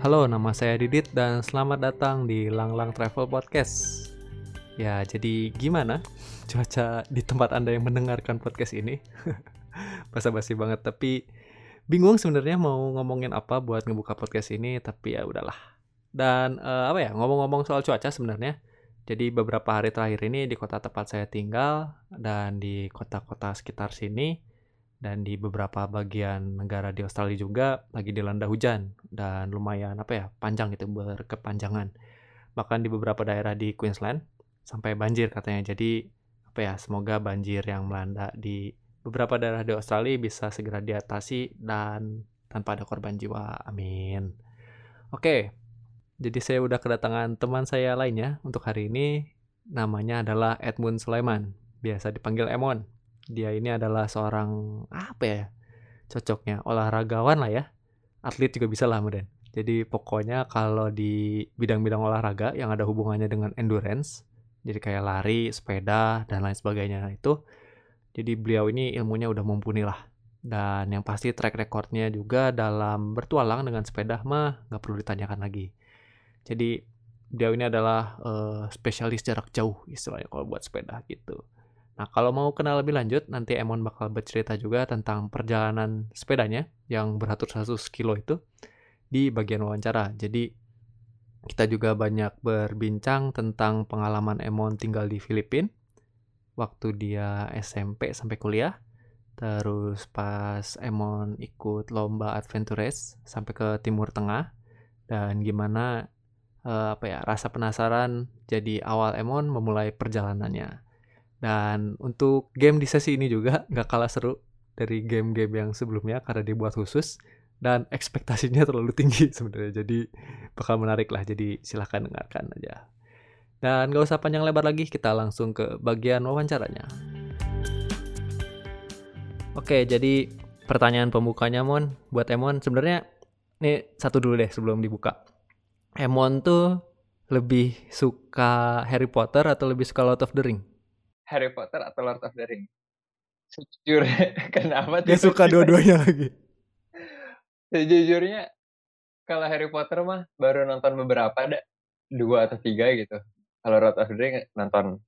Halo, nama saya Didit dan selamat datang di Langlang Travel Podcast. Ya, jadi gimana cuaca di tempat Anda yang mendengarkan podcast ini? Basa-basi banget, tapi bingung sebenarnya mau ngomongin apa buat ngebuka podcast ini, tapi ya udahlah. Dan uh, apa ya, ngomong-ngomong soal cuaca sebenarnya, jadi beberapa hari terakhir ini di kota tempat saya tinggal dan di kota-kota sekitar sini dan di beberapa bagian negara di Australia juga lagi dilanda hujan dan lumayan apa ya panjang gitu berkepanjangan. Bahkan di beberapa daerah di Queensland sampai banjir katanya. Jadi apa ya semoga banjir yang melanda di beberapa daerah di Australia bisa segera diatasi dan tanpa ada korban jiwa. Amin. Oke jadi saya udah kedatangan teman saya lainnya untuk hari ini. Namanya adalah Edmund Sulaiman. Biasa dipanggil Emon dia ini adalah seorang apa ya cocoknya olahragawan lah ya. Atlet juga bisa lah muden jadi pokoknya kalau di bidang-bidang olahraga yang ada hubungannya dengan endurance jadi kayak lari sepeda dan lain sebagainya itu jadi beliau ini ilmunya udah mumpuni lah. Dan yang pasti track recordnya juga dalam bertualang dengan sepeda mah nggak perlu ditanyakan lagi. Jadi beliau ini adalah uh, spesialis jarak jauh istilahnya kalau buat sepeda gitu Nah, kalau mau kenal lebih lanjut, nanti Emon bakal bercerita juga tentang perjalanan sepedanya yang beratus-ratus kilo itu di bagian wawancara. Jadi, kita juga banyak berbincang tentang pengalaman Emon tinggal di Filipina waktu dia SMP sampai kuliah. Terus pas Emon ikut lomba Adventure Race sampai ke Timur Tengah dan gimana uh, apa ya rasa penasaran jadi awal Emon memulai perjalanannya. Dan untuk game di sesi ini juga nggak kalah seru dari game-game yang sebelumnya karena dibuat khusus dan ekspektasinya terlalu tinggi sebenarnya. Jadi bakal menarik lah. Jadi silahkan dengarkan aja. Dan nggak usah panjang lebar lagi, kita langsung ke bagian wawancaranya. Oke, jadi pertanyaan pembukanya Mon buat Emon sebenarnya ini satu dulu deh sebelum dibuka. Emon tuh lebih suka Harry Potter atau lebih suka Lord of the Ring? Harry Potter atau Lord of the Ring? Sejujurnya, kenapa dia suka dua-duanya lagi? Sejujurnya, kalau Harry Potter mah baru nonton beberapa ada dua atau tiga gitu. Kalau Lord of the Ring nonton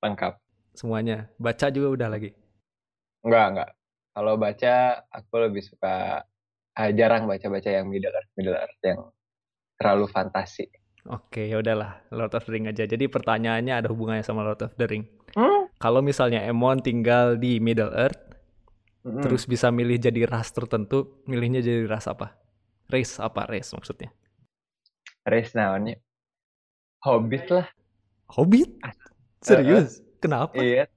lengkap. Semuanya, baca juga udah lagi? Enggak, enggak. Kalau baca, aku lebih suka ah, jarang baca-baca yang Middle Earth, Middle Earth yang terlalu fantasi. Oke, ya udahlah, Lord of the Ring aja. Jadi pertanyaannya ada hubungannya sama Lord of the Ring. Hmm? Kalau misalnya Emon tinggal di Middle Earth, hmm. terus bisa milih jadi ras tertentu, milihnya jadi ras apa? Race apa race maksudnya? Race namanya Hobbit lah. Hobbit? Serius? Uh, Kenapa? Iya.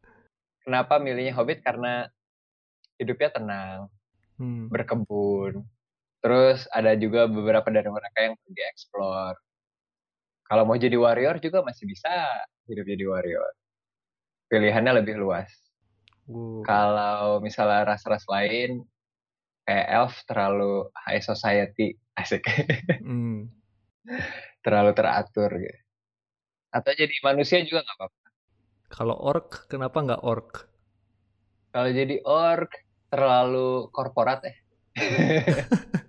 Kenapa milihnya Hobbit? Karena hidupnya tenang, hmm. berkebun. Terus ada juga beberapa dari mereka yang pergi explore. Kalau mau jadi warrior juga masih bisa hidup jadi warrior pilihannya lebih luas. Uh. Kalau misalnya ras-ras lain kayak elf terlalu high society, asik. Hmm. terlalu teratur gitu. Atau jadi manusia juga nggak apa-apa. Kalau orc, kenapa nggak orc? Kalau jadi orc terlalu korporat ya.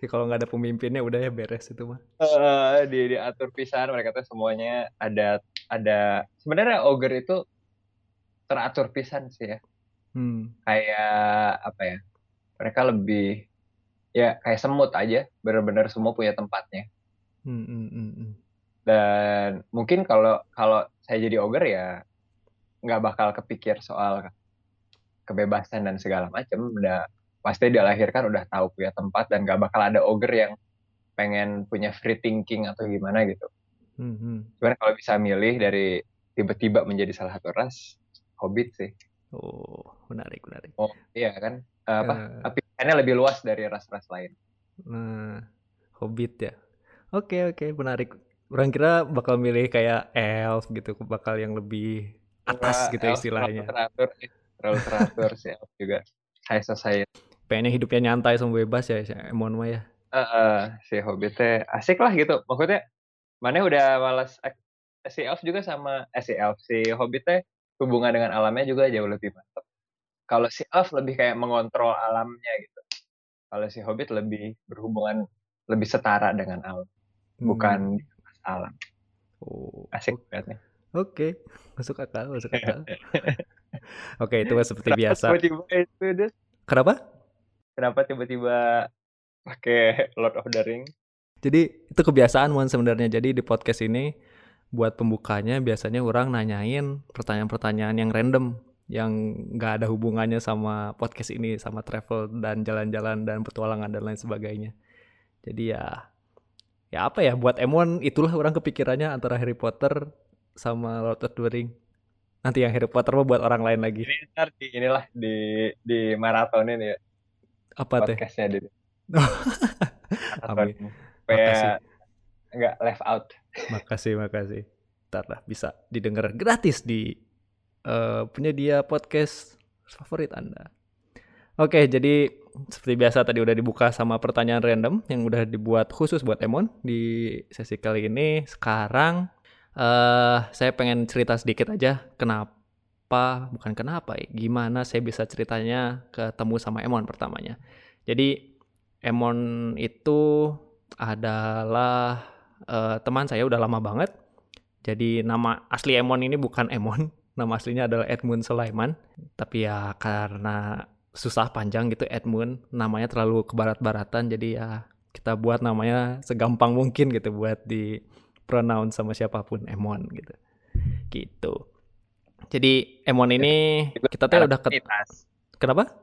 ya kalau nggak ada pemimpinnya udah ya beres itu mah. Uh, di diatur pisan mereka tuh semuanya ada ada sebenarnya ogre itu teratur pisan sih ya. Hmm. Kayak apa ya? Mereka lebih ya kayak semut aja, benar-benar semua punya tempatnya. Hmm, hmm, hmm, hmm. Dan mungkin kalau kalau saya jadi ogre ya nggak bakal kepikir soal kebebasan dan segala macam. Udah pasti dilahirkan udah tahu punya tempat dan nggak bakal ada ogre yang pengen punya free thinking atau gimana gitu. Hmm, hmm. Cuman kalau bisa milih dari tiba-tiba menjadi salah satu ras, Hobbit sih. Oh, menarik, menarik. Oh, iya kan? Uh, apa? Uh, pilihannya lebih luas dari ras-ras lain. Nah, Hobbit ya. Oke, oke, menarik. Orang kira bakal milih kayak elf gitu, bakal yang lebih atas gitu istilahnya. Terlalu teratur, terlalu teratur sih elf juga. High society. Pengennya hidupnya nyantai sama bebas ya, si Emon mah ya. Uh, uh, si Hobbit teh asik lah gitu. Maksudnya mana udah malas si elf juga sama eh, si elf si hobbit teh hubungan dengan alamnya juga jauh lebih mantap kalau si elf lebih kayak mengontrol alamnya gitu kalau si hobbit lebih berhubungan lebih setara dengan alam bukan hmm. alam oh asik banget nih oke okay. masuk akal masuk akal oke okay, itu seperti biasa kenapa kenapa tiba-tiba pakai Lord of the Ring? Jadi itu kebiasaan Mon sebenarnya. Jadi di podcast ini buat pembukanya biasanya orang nanyain pertanyaan-pertanyaan yang random yang nggak ada hubungannya sama podcast ini sama travel dan jalan-jalan dan petualangan dan lain sebagainya. Jadi ya ya apa ya buat Emon itulah orang kepikirannya antara Harry Potter sama Lord of the Ring. Nanti yang Harry Potter mau buat orang lain lagi. Ini ntar di inilah di di maraton ini ya apa teh podcastnya di Amin. supaya nggak left out. Makasih makasih. Ntar lah bisa didengar gratis di uh, penyedia podcast favorit anda. Oke jadi seperti biasa tadi udah dibuka sama pertanyaan random yang udah dibuat khusus buat Emon di sesi kali ini. Sekarang uh, saya pengen cerita sedikit aja kenapa bukan kenapa ya gimana saya bisa ceritanya ketemu sama Emon pertamanya jadi Emon itu adalah uh, teman saya udah lama banget. Jadi nama asli Emon ini bukan Emon, nama aslinya adalah Edmund Sulaiman. Tapi ya karena susah panjang gitu Edmund, namanya terlalu kebarat-baratan jadi ya kita buat namanya segampang mungkin gitu buat di pronoun sama siapa pun Emon gitu. Gitu. Jadi Emon ini kita tuh udah ket... Kenapa?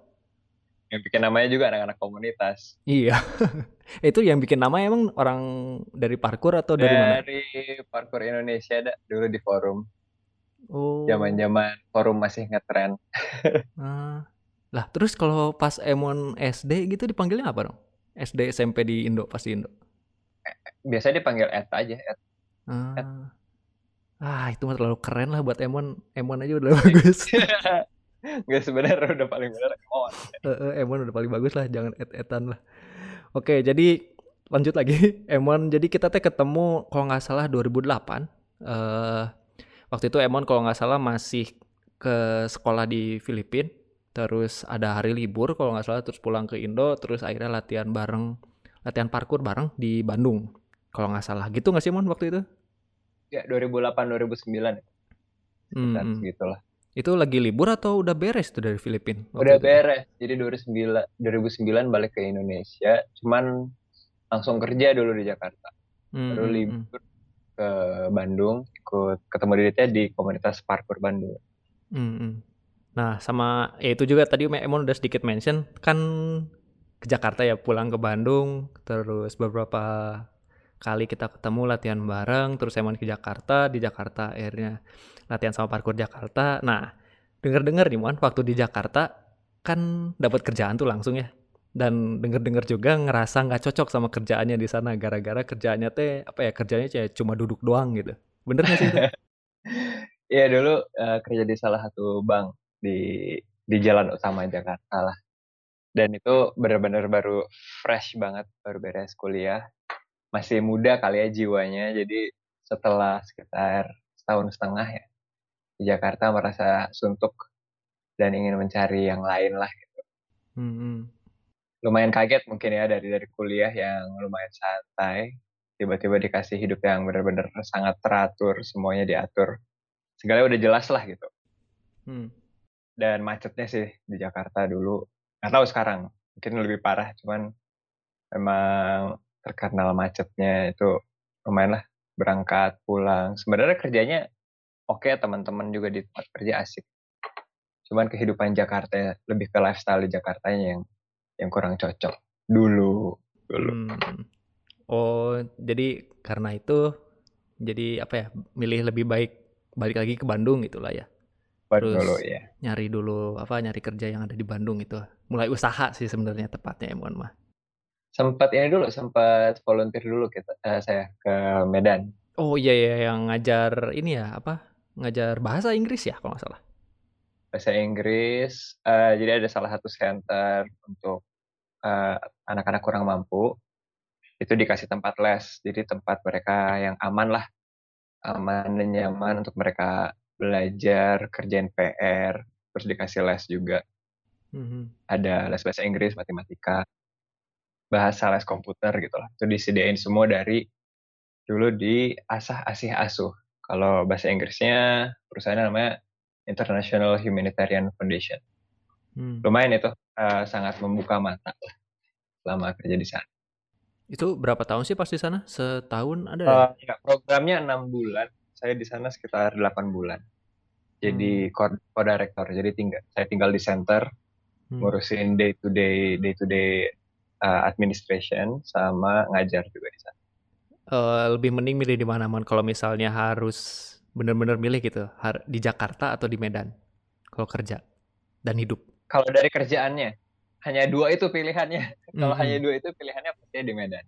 yang bikin namanya juga anak-anak komunitas. Iya. itu yang bikin nama emang orang dari parkur atau dari, dari mana? Dari parkur Indonesia ada dulu di forum. Oh. Zaman-zaman forum masih ngetren. ah. Lah, terus kalau pas Emon SD gitu dipanggilnya apa dong? SD SMP di Indo pasti Indo. Biasanya dipanggil Ed aja, Ed. Ah. Ed. Ah, itu mah terlalu keren lah buat Emon. Emon aja udah bagus. Gak sebenarnya udah paling benar Emon. Uh, Emon udah paling bagus lah, jangan et-etan lah. Oke, jadi lanjut lagi. Emon, jadi kita teh ketemu kalau nggak salah 2008. Uh, waktu itu Emon kalau nggak salah masih ke sekolah di Filipina. Terus ada hari libur kalau nggak salah, terus pulang ke Indo, terus akhirnya latihan bareng, latihan parkur bareng di Bandung. Kalau nggak salah, gitu nggak sih Mon waktu itu? Ya 2008-2009. Sekitar hmm. segitulah. Itu lagi libur atau udah beres tuh dari Filipina? Udah itu? beres. Jadi 2009 2009 balik ke Indonesia, cuman langsung kerja dulu di Jakarta. Hmm, Baru hmm, hmm. libur ke Bandung, ikut ketemu Diditnya di komunitas parkour Bandung. Hmm, hmm. Nah, sama ya itu juga tadi Emon udah sedikit mention kan ke Jakarta ya pulang ke Bandung, terus beberapa kali kita ketemu latihan bareng, terus Emon ke Jakarta, di Jakarta akhirnya latihan sama parkour Jakarta. Nah, denger-dengar nih Mon, waktu di Jakarta kan dapat kerjaan tuh langsung ya. Dan denger-dengar juga ngerasa nggak cocok sama kerjaannya di sana gara-gara kerjaannya teh apa ya kerjanya cuma duduk doang gitu. Bener gak sih? Iya dulu uh, kerja di salah satu bank di di jalan utama Jakarta lah. Dan itu benar-benar baru fresh banget, baru beres kuliah. Masih muda kali ya jiwanya, jadi setelah sekitar setahun setengah ya, di Jakarta merasa suntuk dan ingin mencari yang lain lah gitu. Hmm. Lumayan kaget mungkin ya dari dari kuliah yang lumayan santai, tiba-tiba dikasih hidup yang benar-benar sangat teratur, semuanya diatur, segalanya udah jelas lah gitu. Hmm. Dan macetnya sih di Jakarta dulu, nggak tahu sekarang, mungkin lebih parah, cuman memang terkenal macetnya itu lumayan lah berangkat pulang. Sebenarnya kerjanya oke okay, teman-teman juga di tempat kerja asik. Cuman kehidupan Jakarta lebih ke lifestyle di Jakartanya yang yang kurang cocok. Dulu. Dulu. Hmm. oh jadi karena itu jadi apa ya milih lebih baik balik lagi ke Bandung gitulah ya? Terus dulu ya nyari dulu apa nyari kerja yang ada di Bandung itu. Mulai usaha sih sebenarnya tepatnya ya mohon mah sempat ini dulu sempat volunteer dulu kita uh, saya ke Medan oh iya ya yang ngajar ini ya apa ngajar bahasa Inggris ya kalau nggak salah. Bahasa Inggris, uh, jadi ada salah satu center untuk anak eh, anak-anak kurang mampu. Itu dikasih tempat les, jadi tempat mereka yang aman lah, aman dan nyaman untuk mereka belajar, kerjain PR, terus dikasih les juga. Mm-hmm. Ada les bahasa Inggris, matematika. Bahasa les komputer gitu lah. Itu disediain semua dari dulu di Asah Asih Asuh. Kalau bahasa Inggrisnya perusahaannya namanya International Humanitarian Foundation. Hmm. Lumayan itu uh, sangat membuka mata lah selama kerja di sana. Itu berapa tahun sih pas di sana? Setahun ada uh, ya? Programnya enam bulan. Saya di sana sekitar 8 bulan. Jadi hmm. co-director. Jadi tinggal saya tinggal di center hmm. ngurusin day to day day to day uh, administration sama ngajar juga di sana. Uh, lebih mending milih di mana man kalau misalnya harus benar-benar milih gitu di Jakarta atau di Medan kalau kerja dan hidup. Kalau dari kerjaannya hanya dua itu pilihannya. Kalau -hmm. hanya dua itu pilihannya pasti di Medan.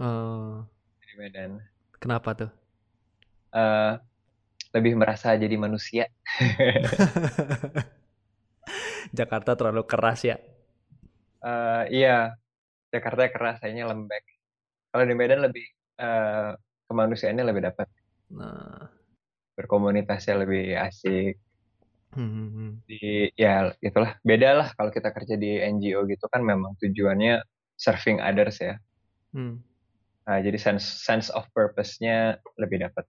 Oh. Di Medan. Kenapa tuh? Uh, lebih merasa jadi manusia. Jakarta terlalu keras ya? Uh, iya, Jakarta keras, sayanya lembek. Kalau di Medan lebih uh, kemanusiaannya lebih dapat. Nah. Berkomunitasnya lebih asik. Hmm, hmm, hmm. Di ya itulah beda lah kalau kita kerja di NGO gitu kan memang tujuannya serving others ya. Hmm. Nah, jadi sense sense of purpose-nya lebih dapat.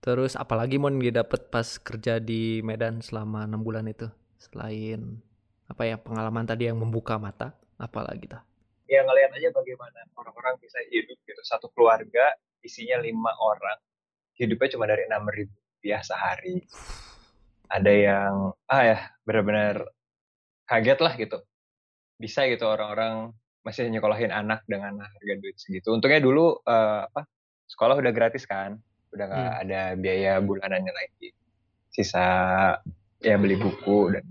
Terus apalagi mau didapat pas kerja di Medan selama enam bulan itu? Selain apa ya pengalaman tadi yang membuka mata, apalagi tak? Ya ngelihat aja bagaimana orang-orang bisa hidup gitu satu keluarga isinya lima orang hidupnya cuma dari enam ribu rupiah sehari. Ada yang ah ya benar-benar kaget lah gitu. Bisa gitu orang-orang masih nyekolahin anak dengan harga duit segitu. Untungnya dulu uh, apa sekolah udah gratis kan, udah nggak hmm. ada biaya bulanannya lagi. Sisa ya beli buku dan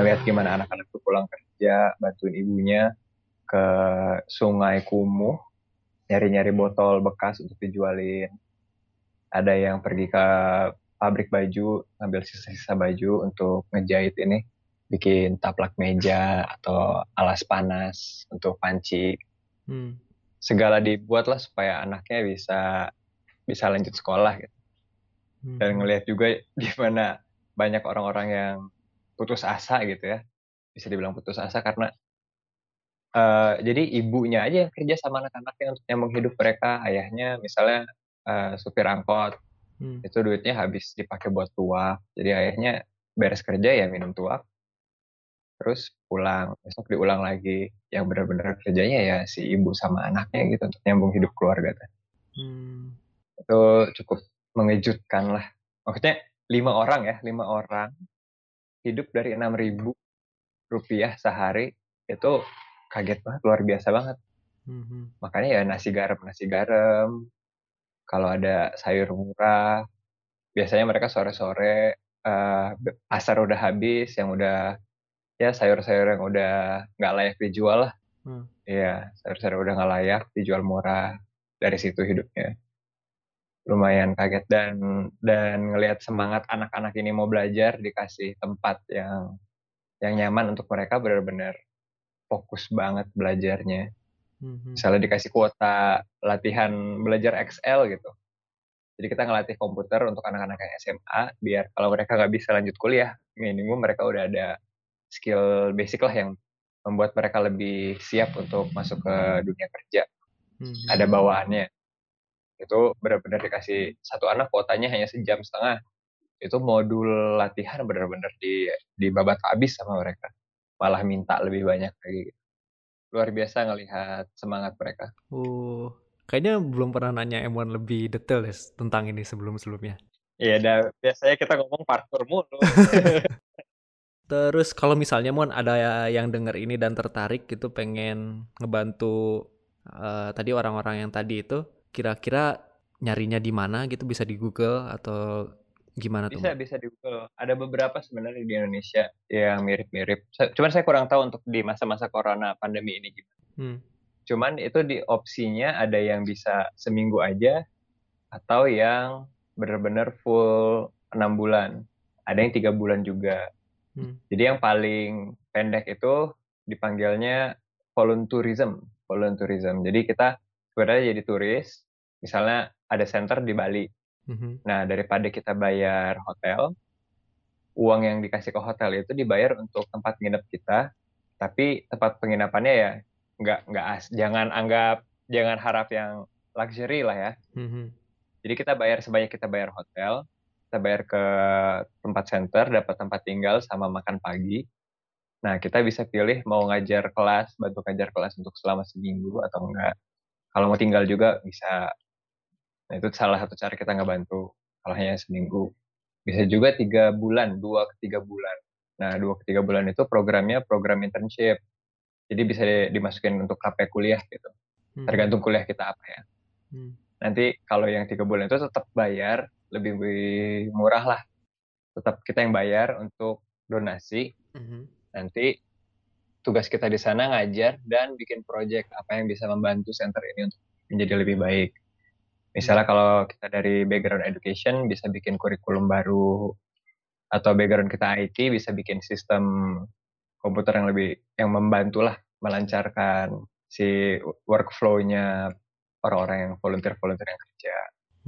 melihat gimana anak-anak tuh pulang kerja bantuin ibunya ke sungai kumuh nyari-nyari botol bekas untuk dijualin ada yang pergi ke pabrik baju ngambil sisa-sisa baju untuk ngejahit ini bikin taplak meja atau alas panas untuk panci hmm. segala dibuat lah supaya anaknya bisa bisa lanjut sekolah gitu hmm. dan ngelihat juga gimana banyak orang-orang yang putus asa gitu ya bisa dibilang putus asa karena uh, jadi ibunya aja yang kerja sama anak-anaknya untuk nyambung hidup mereka. Ayahnya misalnya uh, supir angkot. Hmm. itu duitnya habis dipakai buat tuak jadi ayahnya beres kerja ya minum tuak terus pulang. Besok diulang lagi yang benar-benar kerjanya ya si ibu sama anaknya gitu untuk nyambung hidup keluarga hmm. itu cukup mengejutkan lah. Maksudnya lima orang ya lima orang hidup dari enam ribu rupiah sehari itu kaget banget luar biasa banget mm-hmm. makanya ya nasi garam nasi garam kalau ada sayur murah biasanya mereka sore-sore uh, asar udah habis yang udah ya sayur-sayur yang udah nggak layak dijual lah mm. Iya, sayur-sayur udah nggak layak dijual murah dari situ hidupnya lumayan kaget dan dan ngelihat semangat anak-anak ini mau belajar dikasih tempat yang yang nyaman untuk mereka benar-benar fokus banget belajarnya. Mm-hmm. Misalnya dikasih kuota latihan belajar Excel gitu. Jadi kita ngelatih komputer untuk anak-anak yang SMA biar kalau mereka nggak bisa lanjut kuliah, minimum mereka udah ada skill basic lah yang membuat mereka lebih siap untuk masuk ke dunia kerja. Mm-hmm. Ada bawaannya itu benar-benar dikasih satu anak kuotanya hanya sejam setengah itu modul latihan benar-benar di di babat habis sama mereka malah minta lebih banyak lagi. Luar biasa ngelihat semangat mereka. Uh kayaknya belum pernah nanya M1 lebih detail ya tentang ini sebelum-sebelumnya. Iya dah biasanya kita ngomong parkour mulu. Terus kalau misalnya Mon ada yang dengar ini dan tertarik gitu pengen ngebantu uh, tadi orang-orang yang tadi itu kira-kira nyarinya di mana gitu? Bisa di Google atau gimana bisa, tuh? Bisa bisa di Google. Ada beberapa sebenarnya di Indonesia yang mirip-mirip. Cuman saya kurang tahu untuk di masa-masa corona pandemi ini gimana. Hmm. Cuman itu di opsinya ada yang bisa seminggu aja atau yang benar-benar full enam bulan. Ada yang tiga bulan juga. Hmm. Jadi yang paling pendek itu dipanggilnya volunteerism. Volunteerism. Jadi kita sebenarnya jadi turis, misalnya ada center di Bali. Mm-hmm. Nah, daripada kita bayar hotel, uang yang dikasih ke hotel itu dibayar untuk tempat nginep kita, tapi tempat penginapannya ya nggak nggak as jangan anggap jangan harap yang luxury lah ya. Mm-hmm. Jadi kita bayar sebanyak kita bayar hotel, kita bayar ke tempat center, dapat tempat tinggal sama makan pagi. Nah kita bisa pilih mau ngajar kelas, bantu ngajar kelas untuk selama seminggu atau enggak. Kalau mau tinggal juga bisa. Nah itu salah satu cara kita nggak bantu. Kalau hanya seminggu, bisa juga tiga bulan, dua ke tiga bulan. Nah dua ke tiga bulan itu programnya program internship. Jadi bisa dimasukin untuk KP kuliah gitu. Hmm. Tergantung kuliah kita apa ya. Hmm. Nanti kalau yang tiga bulan itu tetap bayar lebih murah lah. Tetap kita yang bayar untuk donasi. Hmm. Nanti tugas kita di sana ngajar dan bikin project apa yang bisa membantu center ini untuk menjadi lebih baik. Misalnya hmm. kalau kita dari background education bisa bikin kurikulum baru atau background kita IT bisa bikin sistem komputer yang lebih yang membantu lah melancarkan si workflow-nya orang-orang yang volunteer-volunteer yang kerja.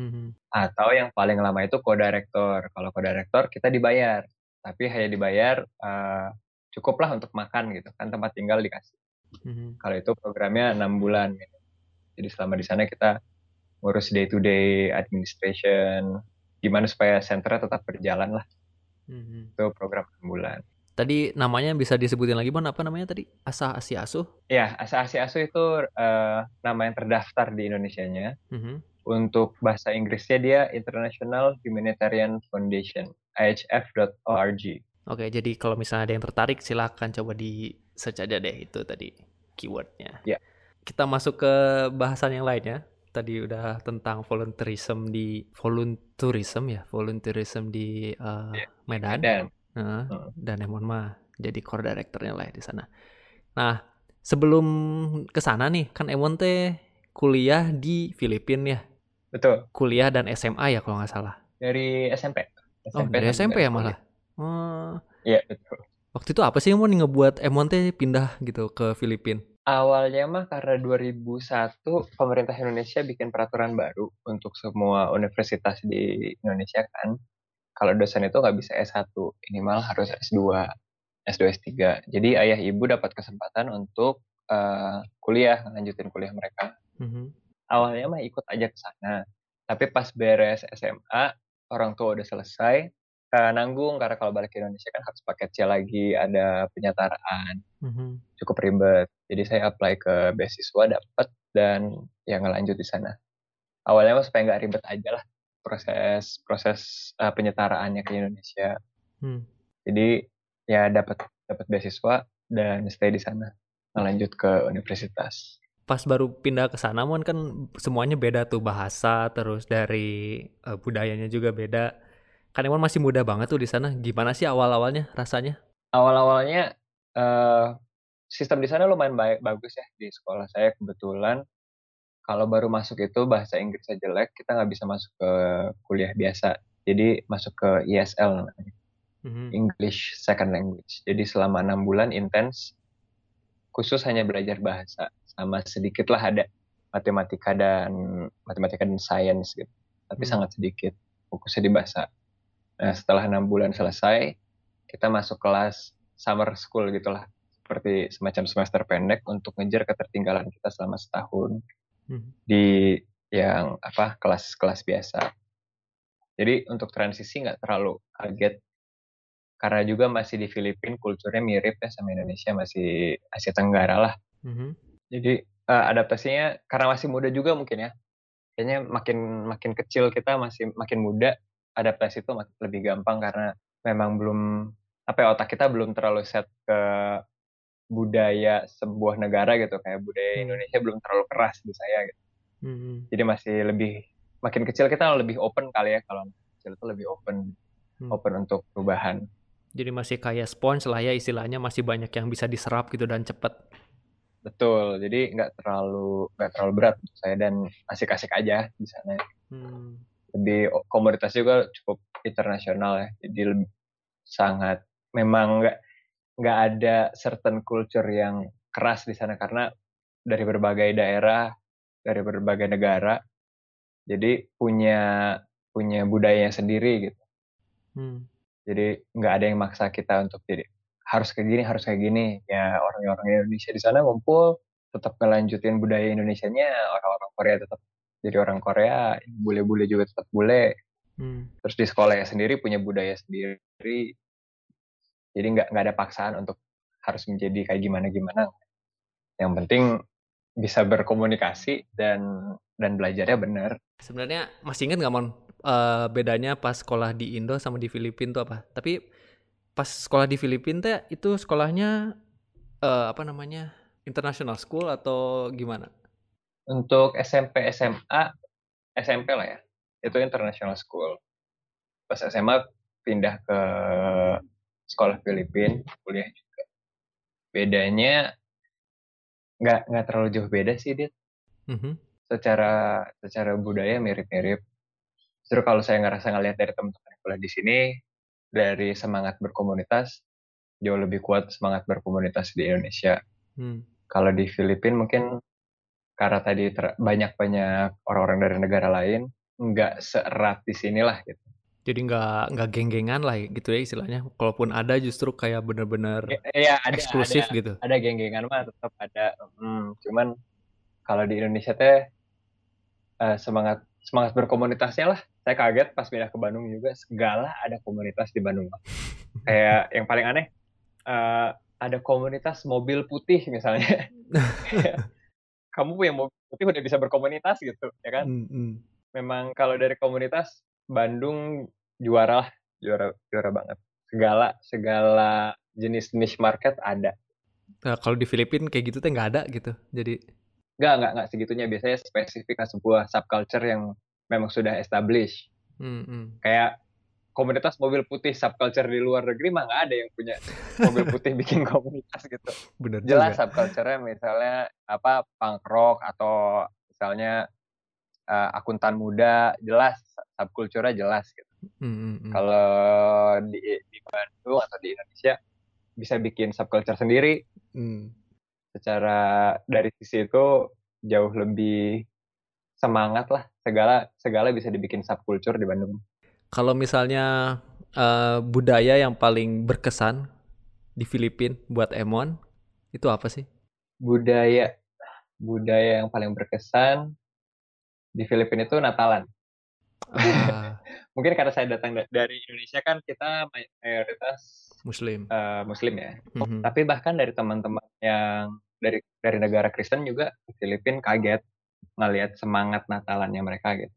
Mm-hmm. Atau yang paling lama itu co-director. Kalau co-director kita dibayar, tapi hanya dibayar uh, cukuplah untuk makan gitu kan tempat tinggal dikasih. Mm-hmm. Kalau itu programnya enam bulan. Gitu. Jadi selama di sana kita ngurus day to day administration, gimana supaya senternya tetap berjalan lah. Mm-hmm. Itu program bulan. Tadi namanya bisa disebutin lagi Bon, apa namanya tadi? Asa Asi Asuh? Ya, Asa Asi Asuh itu uh, nama yang terdaftar di Indonesia-nya. Mm-hmm. Untuk bahasa Inggrisnya dia International Humanitarian Foundation, ihf.org. Oke, jadi kalau misalnya ada yang tertarik silahkan coba di search aja deh itu tadi keywordnya. Ya. Kita masuk ke bahasan yang lainnya. Tadi udah tentang volunteerism di volunteerism ya, volunteerism di uh, ya, Medan. Medan Uh, dan Emon mah jadi core directornya lah ya di sana. Nah, sebelum ke sana nih, kan Emon teh kuliah di Filipina ya. Betul. Kuliah dan SMA ya kalau nggak salah. Dari SMP. SMP oh, dari SMP ya malah. Oh. Iya, betul. Waktu itu apa sih Emon ngebuat Emon teh pindah gitu ke Filipina? Awalnya mah karena 2001 pemerintah Indonesia bikin peraturan baru untuk semua universitas di Indonesia kan kalau dosen itu nggak bisa S1, minimal harus S2, S2, S3. Jadi ayah ibu dapat kesempatan untuk uh, kuliah, lanjutin kuliah mereka. Mm-hmm. Awalnya mah ikut aja ke sana. Tapi pas beres SMA, orang tua udah selesai, uh, nanggung karena kalau balik ke Indonesia kan harus pakai C lagi, ada penyetaraan, mm-hmm. cukup ribet. Jadi saya apply ke beasiswa, dapat dan ya ngelanjut di sana. Awalnya mah supaya nggak ribet aja lah, proses proses uh, penyetaraannya ke Indonesia. Hmm. Jadi ya dapat dapat beasiswa dan stay di sana, lanjut ke universitas. Pas baru pindah ke sana, mon kan semuanya beda tuh bahasa, terus dari uh, budayanya juga beda. Kan emang masih muda banget tuh di sana. Gimana sih awal-awalnya rasanya? Awal-awalnya uh, sistem di sana lumayan baik bagus ya di sekolah saya kebetulan kalau baru masuk itu bahasa Inggrisnya jelek, kita nggak bisa masuk ke kuliah biasa. Jadi masuk ke ESL namanya. Mm-hmm. English Second Language. Jadi selama enam bulan intens, khusus hanya belajar bahasa, sama sedikit lah ada matematika dan matematika dan sains gitu. Tapi mm sangat sedikit, fokusnya di bahasa. Nah setelah enam bulan selesai, kita masuk kelas summer school gitulah, seperti semacam semester pendek untuk ngejar ketertinggalan kita selama setahun Hmm. di yang apa kelas-kelas biasa. Jadi untuk transisi nggak terlalu kaget karena juga masih di Filipina kulturnya mirip ya sama Indonesia masih Asia Tenggara lah. Mm-hmm. Jadi uh, adaptasinya karena masih muda juga mungkin ya. Kayaknya makin makin kecil kita masih makin muda adaptasi itu lebih gampang karena memang belum apa ya otak kita belum terlalu set ke budaya sebuah negara gitu kayak budaya hmm. Indonesia belum terlalu keras di saya gitu. Hmm. Jadi masih lebih makin kecil kita lebih open kali ya kalau kecil itu lebih open hmm. open untuk perubahan. Jadi masih kayak sponge lah ya istilahnya masih banyak yang bisa diserap gitu dan cepet. Betul. Jadi nggak terlalu nggak terlalu berat untuk saya dan asik-asik aja di sana. Hmm. Lebih komoditas juga cukup internasional ya. Jadi lebih, sangat memang nggak nggak ada certain culture yang keras di sana karena dari berbagai daerah, dari berbagai negara, jadi punya punya budayanya sendiri gitu. Hmm. Jadi nggak ada yang maksa kita untuk jadi harus kayak gini, harus kayak gini. Ya orang-orang Indonesia di sana ngumpul, tetap ngelanjutin budaya Indonesia-nya orang-orang Korea tetap jadi orang Korea bule-bule juga tetap bule. Hmm. terus di sekolah ya sendiri punya budaya sendiri. Jadi nggak nggak ada paksaan untuk harus menjadi kayak gimana gimana yang penting bisa berkomunikasi dan dan belajarnya benar. Sebenarnya masih ingat nggak mon? Uh, bedanya pas sekolah di Indo sama di Filipina tuh apa? Tapi pas sekolah di Filipina teh itu sekolahnya uh, apa namanya international school atau gimana? Untuk SMP SMA SMP lah ya itu international school. Pas SMA pindah ke sekolah Filipin kuliah juga. Bedanya nggak nggak terlalu jauh beda sih dia. Mm-hmm. Secara secara budaya mirip-mirip. Justru kalau saya ngerasa ngeliat dari teman-teman kuliah di sini dari semangat berkomunitas jauh lebih kuat semangat berkomunitas di Indonesia. Hmm. Kalau di Filipina mungkin karena tadi banyak-banyak orang-orang dari negara lain nggak seerat di sinilah gitu. Jadi nggak nggak geng-gengan lah gitu ya istilahnya. Kalaupun ada justru kayak bener-bener ya, ya, eksklusif ada, gitu. Ada geng-gengan mah tetap ada. Hmm, cuman kalau di Indonesia teh uh, semangat semangat berkomunitasnya lah. Saya kaget pas pindah ke Bandung juga segala ada komunitas di Bandung. Kayak yang paling aneh uh, ada komunitas mobil putih misalnya. Kamu punya mobil putih udah bisa berkomunitas gitu, ya kan? Mm -hmm. Memang kalau dari komunitas Bandung juara lah, juara juara banget. Segala segala jenis niche market ada. Nah, kalau di Filipina kayak gitu tuh nggak ada gitu. Jadi nggak nggak nggak segitunya biasanya spesifik ke sebuah subculture yang memang sudah established. Mm -hmm. Kayak komunitas mobil putih subculture di luar negeri mah nggak ada yang punya mobil putih bikin komunitas gitu. Bener Jelas subculture-nya misalnya apa punk rock atau misalnya uh, akuntan muda jelas subculture-nya jelas gitu. Mm -hmm. Kalau di, di Bandung atau di Indonesia bisa bikin subculture sendiri. Mm. Secara dari sisi itu jauh lebih semangat lah segala segala bisa dibikin subculture di Bandung kalau misalnya uh, budaya yang paling berkesan di Filipina buat Emon itu apa sih? Budaya budaya yang paling berkesan di Filipina itu Natalan. Ah. Mungkin karena saya datang dari Indonesia kan kita mayoritas Muslim. Uh, Muslim ya. Mm-hmm. Tapi bahkan dari teman-teman yang dari dari negara Kristen juga di Filipina kaget ngelihat semangat Natalannya mereka gitu.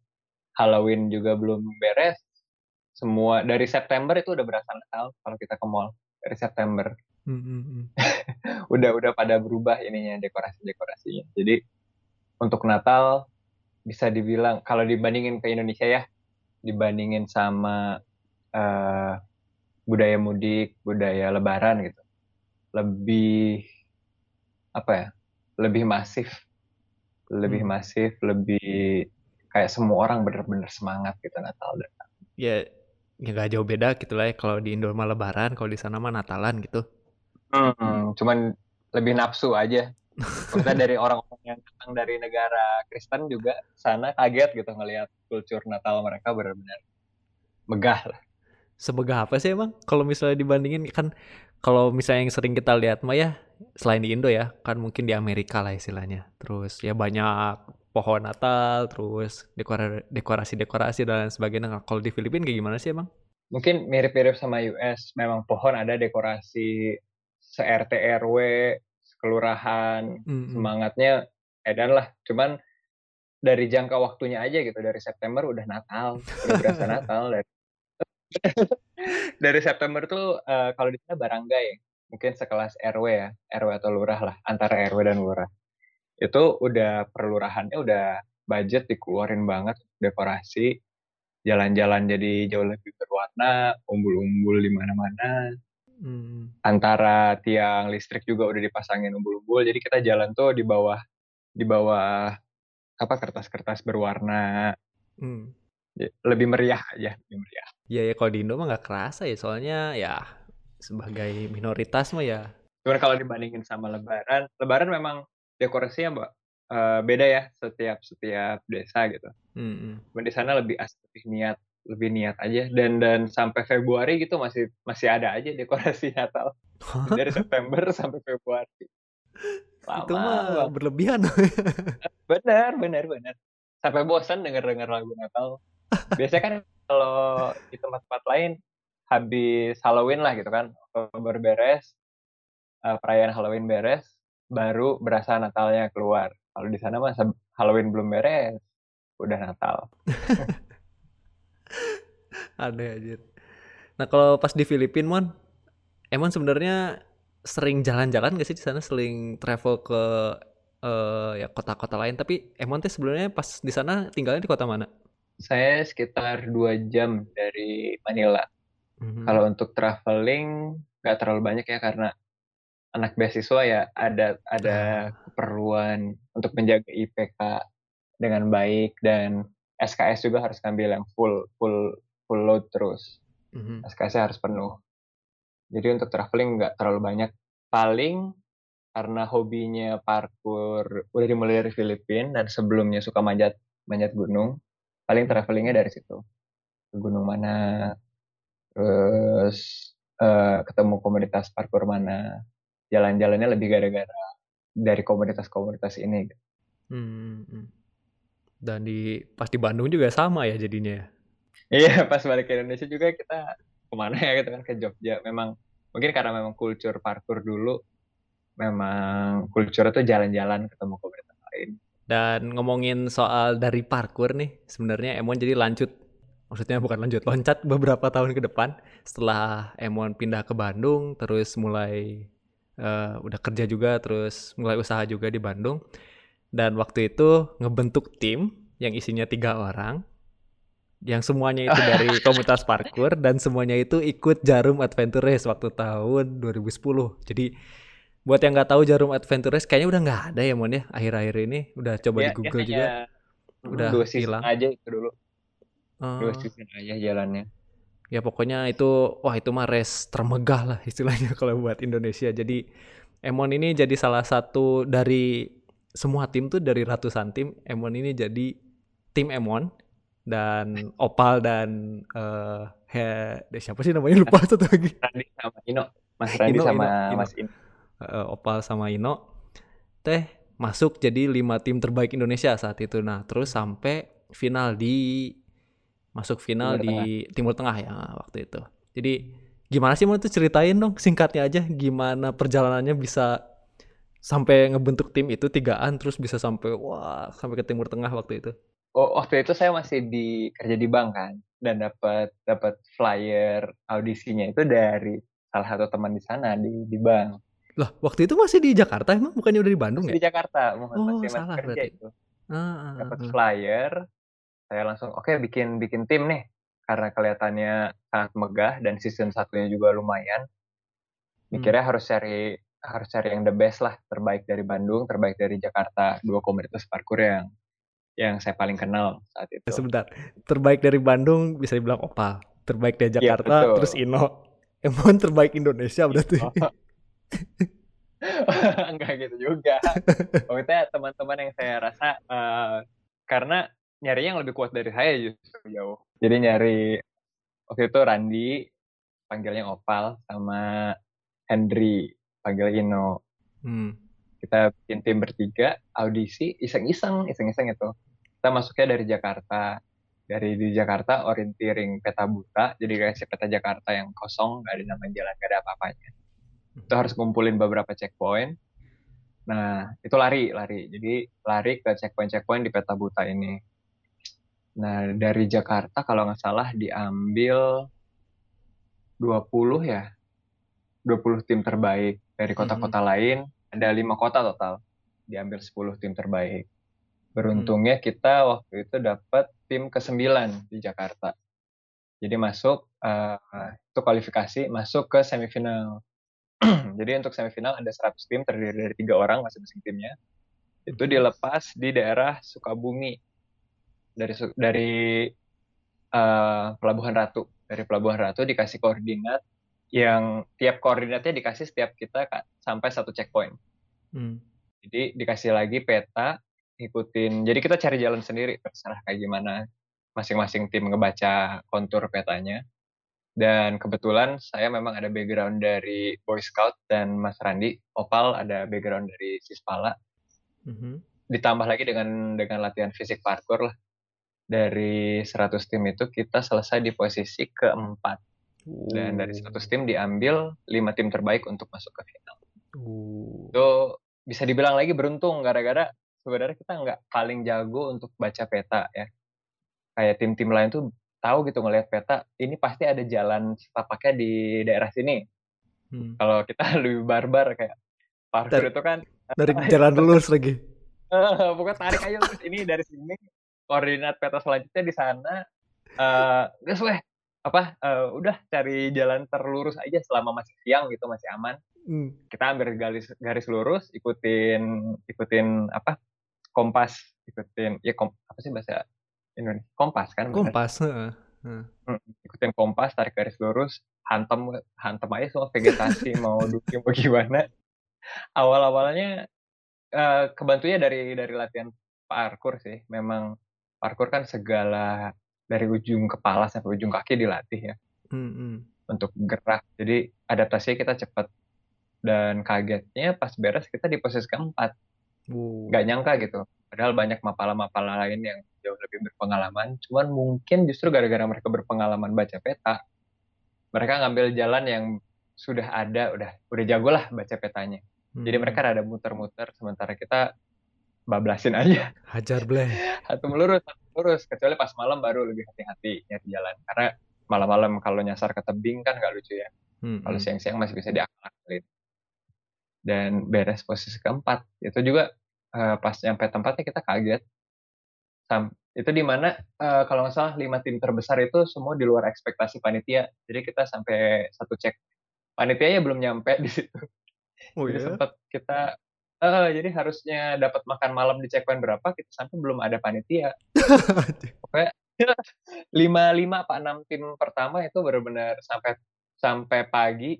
Halloween juga belum beres, semua dari September itu udah berasa Natal kalau kita ke mall dari September. Mm -hmm. udah udah pada berubah ininya dekorasi-dekorasinya. Jadi untuk Natal bisa dibilang kalau dibandingin ke Indonesia ya, dibandingin sama uh, budaya mudik, budaya Lebaran gitu, lebih apa ya? Lebih masif, lebih hmm. masif, lebih kayak semua orang bener-bener semangat gitu Natal dan ya ya gak jauh beda gitu lah ya. Kalau di Indo mah lebaran kalau di sana mah Natalan gitu. Hmm, cuman lebih nafsu aja. Kita dari orang-orang yang datang dari negara Kristen juga sana kaget gitu ngelihat kultur Natal mereka benar-benar megah lah. Semegah apa sih emang? Kalau misalnya dibandingin kan kalau misalnya yang sering kita lihat mah ya selain di Indo ya kan mungkin di Amerika lah istilahnya. Terus ya banyak pohon Natal, terus dekorasi-dekorasi dan sebagainya. Nah, kalau di Filipina kayak gimana sih emang? Mungkin mirip-mirip sama US. Memang pohon ada dekorasi se-RT RW, kelurahan, mm-hmm. semangatnya edan lah. Cuman dari jangka waktunya aja gitu, dari September udah Natal, udah berasa Natal. Dari, dari September tuh uh, kalau di sana baranggai, mungkin sekelas RW ya, RW atau lurah lah, antara RW dan lurah itu udah perlurahannya udah budget dikeluarin banget dekorasi. Jalan-jalan jadi jauh lebih berwarna umbul-umbul di mana-mana. Hmm. antara tiang listrik juga udah dipasangin umbul-umbul jadi kita jalan tuh di bawah di bawah apa kertas-kertas berwarna. Hmm. lebih meriah aja lebih meriah. Iya ya kalau di Indo mah nggak kerasa ya soalnya ya sebagai minoritas mah ya. Cuman kalau dibandingin sama Lebaran Lebaran memang dekorasinya mbak uh, beda ya setiap setiap desa gitu. Hmm. di sana lebih lebih niat lebih niat aja dan dan sampai Februari gitu masih masih ada aja dekorasi Natal dari September sampai Februari. Lama itu mah berlebihan. benar, benar, benar. Sampai bosan denger-denger lagu Natal. Biasanya kan kalau di tempat-tempat lain habis Halloween lah gitu kan, Oktober beres, uh, perayaan Halloween beres, baru berasa Natalnya keluar. Kalau di sana mah Halloween belum beres, udah Natal. Aneh aja. Nah kalau pas di Filipina, Mon, emang sebenarnya sering jalan-jalan gak sih di sana sering travel ke uh, ya kota-kota lain tapi Emon teh sebelumnya pas di sana tinggalnya di kota mana? Saya sekitar dua jam dari Manila. Mm-hmm. Kalau untuk traveling nggak terlalu banyak ya karena anak beasiswa ya ada ada ah. keperluan untuk menjaga IPK dengan baik dan SKS juga harus ngambil yang full full full load terus. Mm-hmm. SKS harus penuh. Jadi untuk traveling nggak terlalu banyak. Paling karena hobinya parkour udah dimulai dari Filipina dan sebelumnya suka manjat manjat gunung. Paling travelingnya dari situ. Ke gunung mana, terus uh, ketemu komunitas parkour mana. Jalan-jalannya lebih gara-gara dari komunitas-komunitas ini. Hmm, hmm. Dan di pas di Bandung juga sama ya jadinya. Ya? Iya, pas balik ke Indonesia juga kita ke mana ya gitu kan ke Jogja. Memang mungkin karena memang kultur parkour dulu memang kultur itu jalan-jalan ketemu komunitas lain dan ngomongin soal dari parkour nih sebenarnya Emon jadi lanjut maksudnya bukan lanjut loncat beberapa tahun ke depan setelah Emon pindah ke Bandung terus mulai uh, udah kerja juga terus mulai usaha juga di Bandung dan waktu itu ngebentuk tim yang isinya tiga orang yang semuanya itu dari komunitas parkour dan semuanya itu ikut Jarum Adventure Race waktu tahun 2010. Jadi buat yang nggak tahu Jarum Adventure Race kayaknya udah nggak ada ya Mon ya akhir-akhir ini udah coba ya, di Google ya, juga udah dua hilang aja itu dulu. Uh, dua season aja jalannya. Ya pokoknya itu wah itu mah race termegah lah istilahnya kalau buat Indonesia. Jadi Emon ini jadi salah satu dari semua tim tuh dari ratusan tim Emon ini jadi tim Emon dan Opal dan uh, he, siapa sih namanya lupa satu lagi. Randi sama Ino. Mas Randi Ino, sama Ino, Mas Ino. Uh, Opal sama Ino teh masuk jadi lima tim terbaik Indonesia saat itu. Nah, terus sampai final di masuk final Timur di Tengah. Timur Tengah ya waktu itu. Jadi gimana sih mau tuh ceritain dong singkatnya aja gimana perjalanannya bisa sampai ngebentuk tim itu tigaan terus bisa sampai wah sampai ke Timur Tengah waktu itu oh, waktu itu saya masih di kerja di bank kan dan dapat dapat flyer audisinya itu dari salah satu teman di sana di di bank. Lah, waktu itu masih di Jakarta emang bukannya udah di Bandung masih ya? Di Jakarta, oh, masih salah kerja berarti. itu. Ah, ah dapat ah. flyer, saya langsung oke okay, bikin bikin tim nih karena kelihatannya sangat megah dan season satunya juga lumayan. Mikirnya hmm. harus cari harus cari yang the best lah, terbaik dari Bandung, terbaik dari Jakarta, dua komunitas parkour yang yang saya paling kenal saat itu. Sebentar, terbaik dari Bandung bisa dibilang Opal, terbaik dari iya, Jakarta ya, terus Ino, emang terbaik Indonesia berarti. Oh. Enggak gitu juga. Pokoknya teman-teman yang saya rasa uh, karena nyari yang lebih kuat dari saya justru jauh. Jadi nyari waktu itu Randi panggilnya Opal sama Henry panggil Ino. Hmm. Kita bikin tim bertiga audisi iseng-iseng iseng-iseng itu. Kita masuknya dari Jakarta. Dari di Jakarta orienteering peta buta jadi kayak si peta Jakarta yang kosong nggak ada nama jalan nggak ada apa-apanya. Itu harus kumpulin beberapa checkpoint. Nah itu lari lari. Jadi lari ke checkpoint checkpoint di peta buta ini nah dari Jakarta kalau nggak salah diambil 20 ya 20 tim terbaik dari kota-kota hmm. lain ada lima kota total diambil 10 tim terbaik. Beruntungnya hmm. kita waktu itu dapat tim ke-9 di Jakarta. Jadi masuk uh, itu kualifikasi masuk ke semifinal. Jadi untuk semifinal ada 100 tim terdiri dari tiga orang masing-masing timnya. Itu dilepas di daerah Sukabumi dari dari uh, Pelabuhan Ratu. Dari Pelabuhan Ratu dikasih koordinat yang tiap koordinatnya dikasih setiap kita sampai satu checkpoint. Hmm. Jadi dikasih lagi peta, ikutin. Jadi kita cari jalan sendiri, terserah kayak gimana masing-masing tim ngebaca kontur petanya. Dan kebetulan saya memang ada background dari Boy Scout dan Mas Randi. Opal ada background dari Sispala. Mm -hmm. Ditambah lagi dengan dengan latihan fisik parkour lah. Dari 100 tim itu kita selesai di posisi keempat. Uh. Dan dari 100 tim diambil 5 tim terbaik untuk masuk ke final. Uh. Itu bisa dibilang lagi beruntung gara-gara sebenarnya kita nggak paling jago untuk baca peta ya. Kayak tim-tim lain tuh tahu gitu ngelihat peta ini pasti ada jalan setapaknya di daerah sini hmm. kalau kita lebih barbar kayak parkour dari, itu kan dari jalan lurus lagi pokoknya tarik aja terus ini dari sini koordinat peta selanjutnya di sana uh, weh apa uh, udah cari jalan terlurus aja selama masih siang gitu masih aman hmm. kita ambil garis garis lurus ikutin ikutin apa kompas ikutin ya kom, apa sih bahasa Indonesia kompas kan kompas Hmm. ikutin kompas tarik garis lurus hantem hantem aja semua vegetasi mau dukung mau gimana awal awalnya uh, kebantunya dari dari latihan parkur sih memang parkur kan segala dari ujung kepala sampai ujung kaki dilatih ya hmm, hmm. untuk gerak jadi adaptasinya kita cepat dan kagetnya pas beres kita di posisi keempat nggak nyangka gitu padahal banyak mapala-mapala lain yang jauh lebih berpengalaman. Cuman mungkin justru gara-gara mereka berpengalaman baca peta, mereka ngambil jalan yang sudah ada, udah udah jago lah baca petanya. Hmm. Jadi mereka rada muter-muter, sementara kita bablasin aja. Hajar bleh. Satu melurus, satu melurus. Kecuali pas malam baru lebih hati-hati nyari jalan. Karena malam-malam kalau nyasar ke tebing kan nggak lucu ya. Hmm. Kalau hmm. siang-siang masih bisa diakalin. Dan beres posisi keempat. Itu juga uh, pas nyampe tempatnya kita kaget itu di mana uh, kalau nggak salah lima tim terbesar itu semua di luar ekspektasi panitia. Jadi kita sampai satu cek panitianya belum nyampe di situ. Oh, jadi iya? sempat kita uh, jadi harusnya dapat makan malam di checkpoint berapa kita sampai belum ada panitia. Pokoknya lima lima apa enam tim pertama itu benar-benar sampai sampai pagi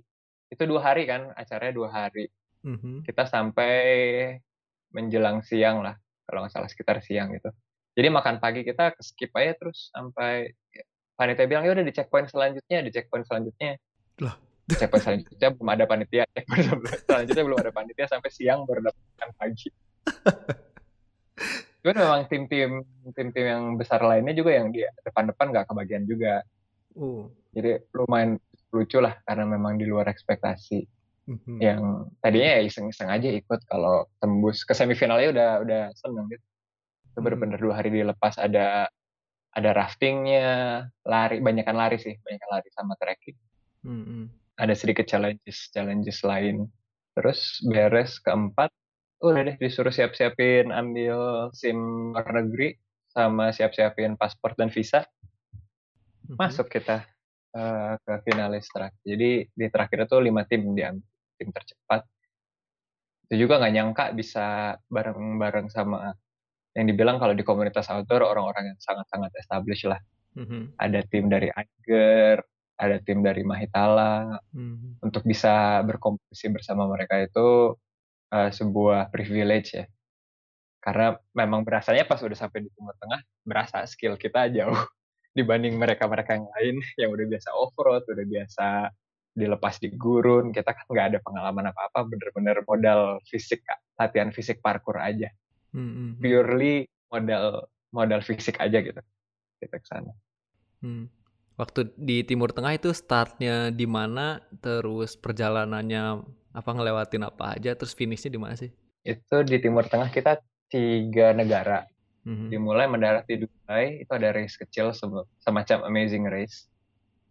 itu dua hari kan acaranya dua hari. Mm -hmm. Kita sampai menjelang siang lah kalau nggak salah sekitar siang gitu jadi makan pagi kita skip aja terus sampai panitia bilang ya udah di checkpoint selanjutnya di checkpoint selanjutnya lah checkpoint selanjutnya belum ada panitia checkpoint selanjutnya belum ada panitia sampai siang baru dapat makan pagi Cuman memang tim-tim tim-tim yang besar lainnya juga yang di depan-depan nggak kebagian juga. Uh. Jadi lumayan lucu lah karena memang di luar ekspektasi. Mm-hmm. Yang tadinya ya iseng-iseng aja ikut kalau tembus ke semifinalnya udah udah seneng gitu itu benar-benar dua hari dilepas ada ada raftingnya lari banyakkan lari sih banyakkan lari sama trekking hmm. Ada sedikit challenges challenges lain terus beres keempat udah deh disuruh siap-siapin ambil sim luar negeri sama siap-siapin paspor dan visa hmm. masuk kita uh, ke finalis terakhir jadi di terakhir itu lima tim diambil tim tercepat itu juga nggak nyangka bisa bareng-bareng sama yang dibilang kalau di komunitas outdoor orang-orang yang sangat-sangat established lah. Mm-hmm. Ada tim dari Aiger, ada tim dari Mahitala. Mm-hmm. Untuk bisa berkompetisi bersama mereka itu uh, sebuah privilege ya. Karena memang berasanya pas udah sampai di Timur Tengah, berasa skill kita jauh dibanding mereka-mereka yang lain yang udah biasa off-road, udah biasa dilepas di gurun. Kita kan nggak ada pengalaman apa-apa, bener-bener modal fisik, latihan fisik parkour aja hmm. purely modal modal fisik aja gitu kita ke sana. Hmm. Waktu di Timur Tengah itu startnya di mana, terus perjalanannya apa ngelewatin apa aja, terus finishnya di mana sih? Itu di Timur Tengah kita tiga negara. Mm-hmm. Dimulai mendarat di Dubai, itu ada race kecil semacam amazing race.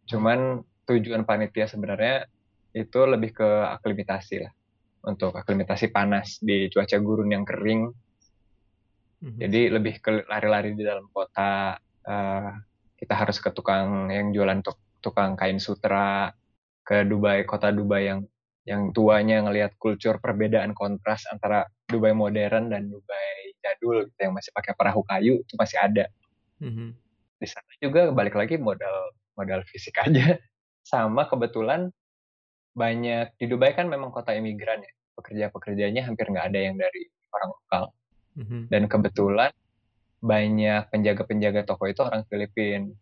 Cuman tujuan panitia sebenarnya itu lebih ke aklimatasi lah. Untuk aklimatasi panas di cuaca gurun yang kering, hmm Jadi lebih ke lari-lari di dalam kota. Uh, kita harus ke tukang yang jualan tuk, tukang kain sutra ke Dubai, kota Dubai yang yang tuanya ngelihat kultur perbedaan kontras antara Dubai modern dan Dubai jadul gitu, yang masih pakai perahu kayu itu masih ada. Mm-hmm. Di sana juga balik lagi modal modal fisik aja. Sama kebetulan banyak di Dubai kan memang kota imigran ya. Pekerja-pekerjanya hampir nggak ada yang dari orang lokal. Mm-hmm. Dan kebetulan banyak penjaga-penjaga toko itu orang Filipina.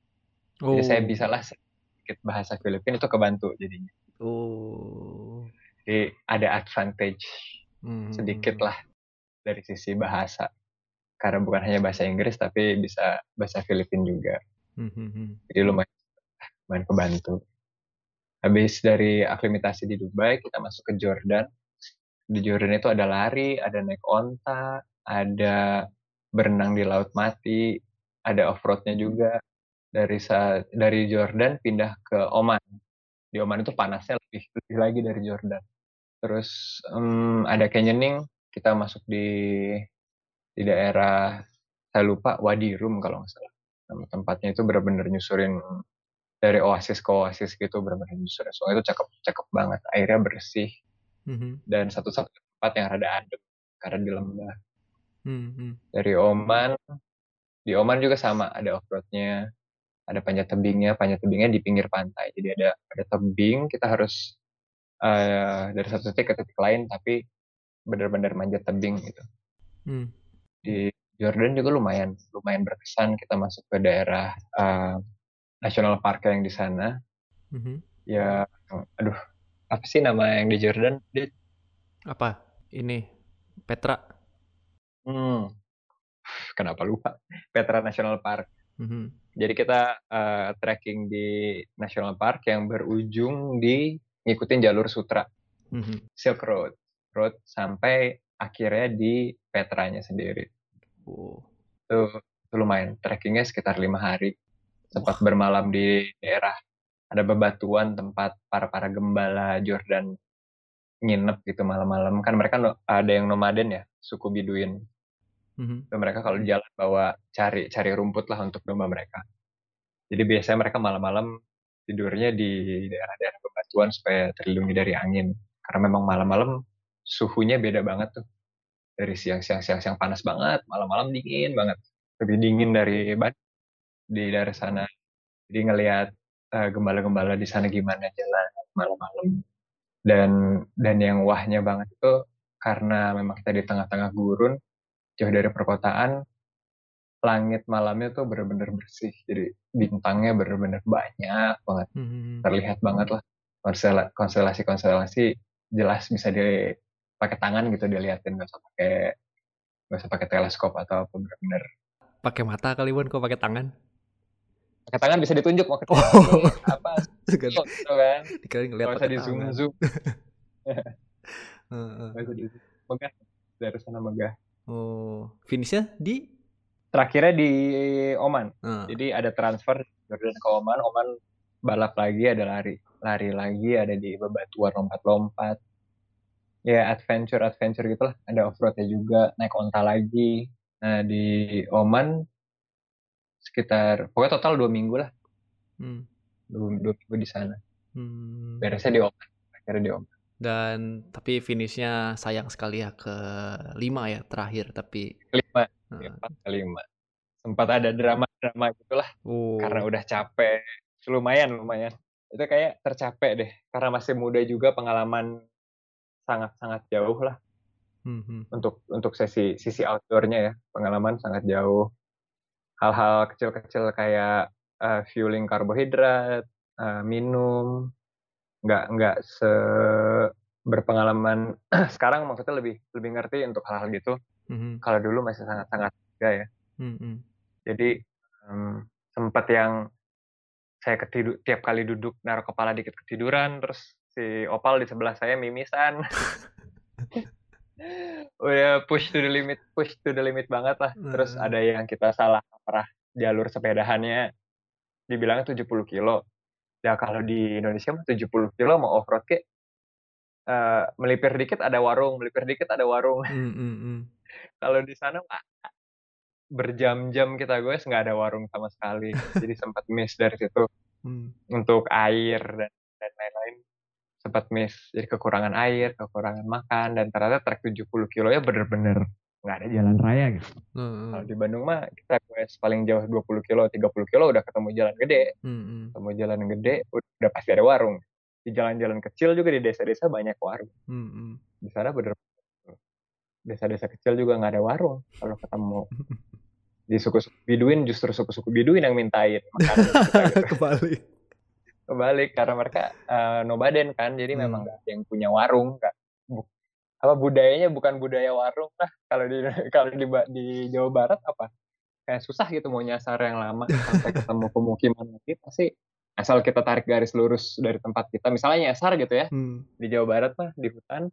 Oh. Jadi saya oh. bisa lah sedikit bahasa Filipina itu kebantu jadinya. Oh. Jadi ada advantage hmm. sedikit lah dari sisi bahasa. Karena bukan hanya bahasa Inggris tapi bisa bahasa Filipina juga. Hmm. Jadi lumayan, lumayan kebantu. Habis dari aklimatasi di Dubai, kita masuk ke Jordan. Di Jordan itu ada lari, ada naik onta, ada berenang di laut mati, ada off-roadnya juga. Dari saat dari Jordan pindah ke Oman. Di Oman itu panasnya lebih lebih lagi dari Jordan. Terus um, ada canyoning, kita masuk di di daerah saya lupa Wadi Rum kalau nggak salah. Tempatnya itu benar-benar nyusurin dari oasis ke oasis gitu benar-benar justru sungai itu cakep cakep banget airnya bersih mm-hmm. dan satu-satu tempat yang rada adem karena di lembah mm-hmm. dari Oman di Oman juga sama ada off-roadnya ada panjat tebingnya panjat tebingnya di pinggir pantai jadi ada ada tebing kita harus uh, dari satu titik ke titik lain tapi benar-benar manjat tebing gitu mm. di Jordan juga lumayan lumayan berkesan kita masuk ke daerah uh, national park yang di sana. Mm-hmm. Ya, aduh, apa sih nama yang di Jordan? Dia... Apa? Ini Petra. Hmm, kenapa lupa? Petra National Park. Mm-hmm. Jadi kita uh, trekking di National Park yang berujung di ngikutin jalur sutra, mm-hmm. Silk Road, Road sampai akhirnya di Petranya sendiri. Itu, itu lumayan. Trekkingnya sekitar lima hari sempat bermalam di daerah ada bebatuan tempat para para gembala Jordan nginep gitu malam-malam kan mereka no, ada yang nomaden ya suku Biduin mm-hmm. mereka kalau jalan bawa cari cari rumput lah untuk domba mereka jadi biasanya mereka malam-malam tidurnya di daerah-daerah bebatuan supaya terlindungi dari angin karena memang malam-malam suhunya beda banget tuh dari siang-siang siang-siang panas banget malam-malam dingin banget lebih dingin dari di daerah sana. Jadi ngelihat uh, gembala-gembala di sana gimana jalan malam-malam. Dan dan yang wahnya banget itu karena memang kita di tengah-tengah gurun, jauh dari perkotaan, langit malamnya tuh benar-benar bersih. Jadi bintangnya benar-benar banyak banget. Hmm. Terlihat banget lah. Konstelasi-konstelasi jelas bisa dipakai tangan gitu dilihatin nggak usah pakai nggak usah pakai teleskop atau apa benar-benar pakai mata kali Wan kok pakai tangan pakai tangan bisa ditunjuk mau oh. apa gitu kan. Dikira ngeliat pakai di zoom zoom megah dari sana megah oh finishnya di? Terakhirnya di Oman. Uh. jadi ada transfer Jordan ke Oman. Oman balap lagi ada lari lari lagi ada di bebatuan lompat-lompat ya adventure adventure gitulah. Ada off roadnya juga naik onta lagi. Nah di Oman sekitar pokoknya total dua minggu lah. Hmm. Dua, dua minggu di sana hmm. beresnya di Oman akhirnya di Oman dan tapi finishnya sayang sekali ya ke lima ya terakhir tapi lima hmm. empat ke lima sempat ada drama drama gitulah oh. karena udah capek lumayan lumayan itu kayak tercapek deh karena masih muda juga pengalaman sangat sangat jauh lah hmm, hmm. untuk untuk sesi sisi outdoornya ya pengalaman sangat jauh hal-hal kecil-kecil kayak uh, fueling karbohidrat, uh, minum, nggak nggak se berpengalaman sekarang maksudnya lebih lebih ngerti untuk hal-hal gitu. Mm-hmm. Kalau dulu masih sangat-sangat enggak ya. Mm-hmm. Jadi um, sempat yang saya ketidur tiap kali duduk naruh kepala dikit ketiduran, terus si opal di sebelah saya mimisan. udah push to the limit push to the limit banget lah terus ada yang kita salah arah jalur sepedahannya dibilangnya 70 kilo. Ya kalau di Indonesia mah 70 kilo mau off road ke uh, melipir dikit ada warung melipir dikit ada warung. Mm, mm, mm. kalau di sana mah berjam-jam kita gue nggak ada warung sama sekali. Jadi sempat miss dari situ. Mm. untuk air dan dan lain-lain sempat miss. Jadi kekurangan air kekurangan makan dan ternyata trek 70 kilo ya bener-bener nggak ada jalan raya gitu hmm. kalau di Bandung mah kita quest paling jauh 20 kilo 30 kilo udah ketemu jalan gede hmm. ketemu jalan gede udah pasti ada warung di jalan-jalan kecil juga di desa-desa banyak warung hmm. di sana bener desa-desa kecil juga nggak ada warung kalau ketemu di suku-suku Biduin justru suku-suku Biduin yang mintain makanan gitu. kembali kebalik karena mereka uh, nomaden kan jadi hmm. memang gak yang punya warung gak bu, apa budayanya bukan budaya warung lah kalau di kalau di di Jawa Barat apa kayak susah gitu mau nyasar yang lama sampai ketemu pemukiman lagi pasti asal kita tarik garis lurus dari tempat kita misalnya nyasar gitu ya hmm. di Jawa Barat mah di hutan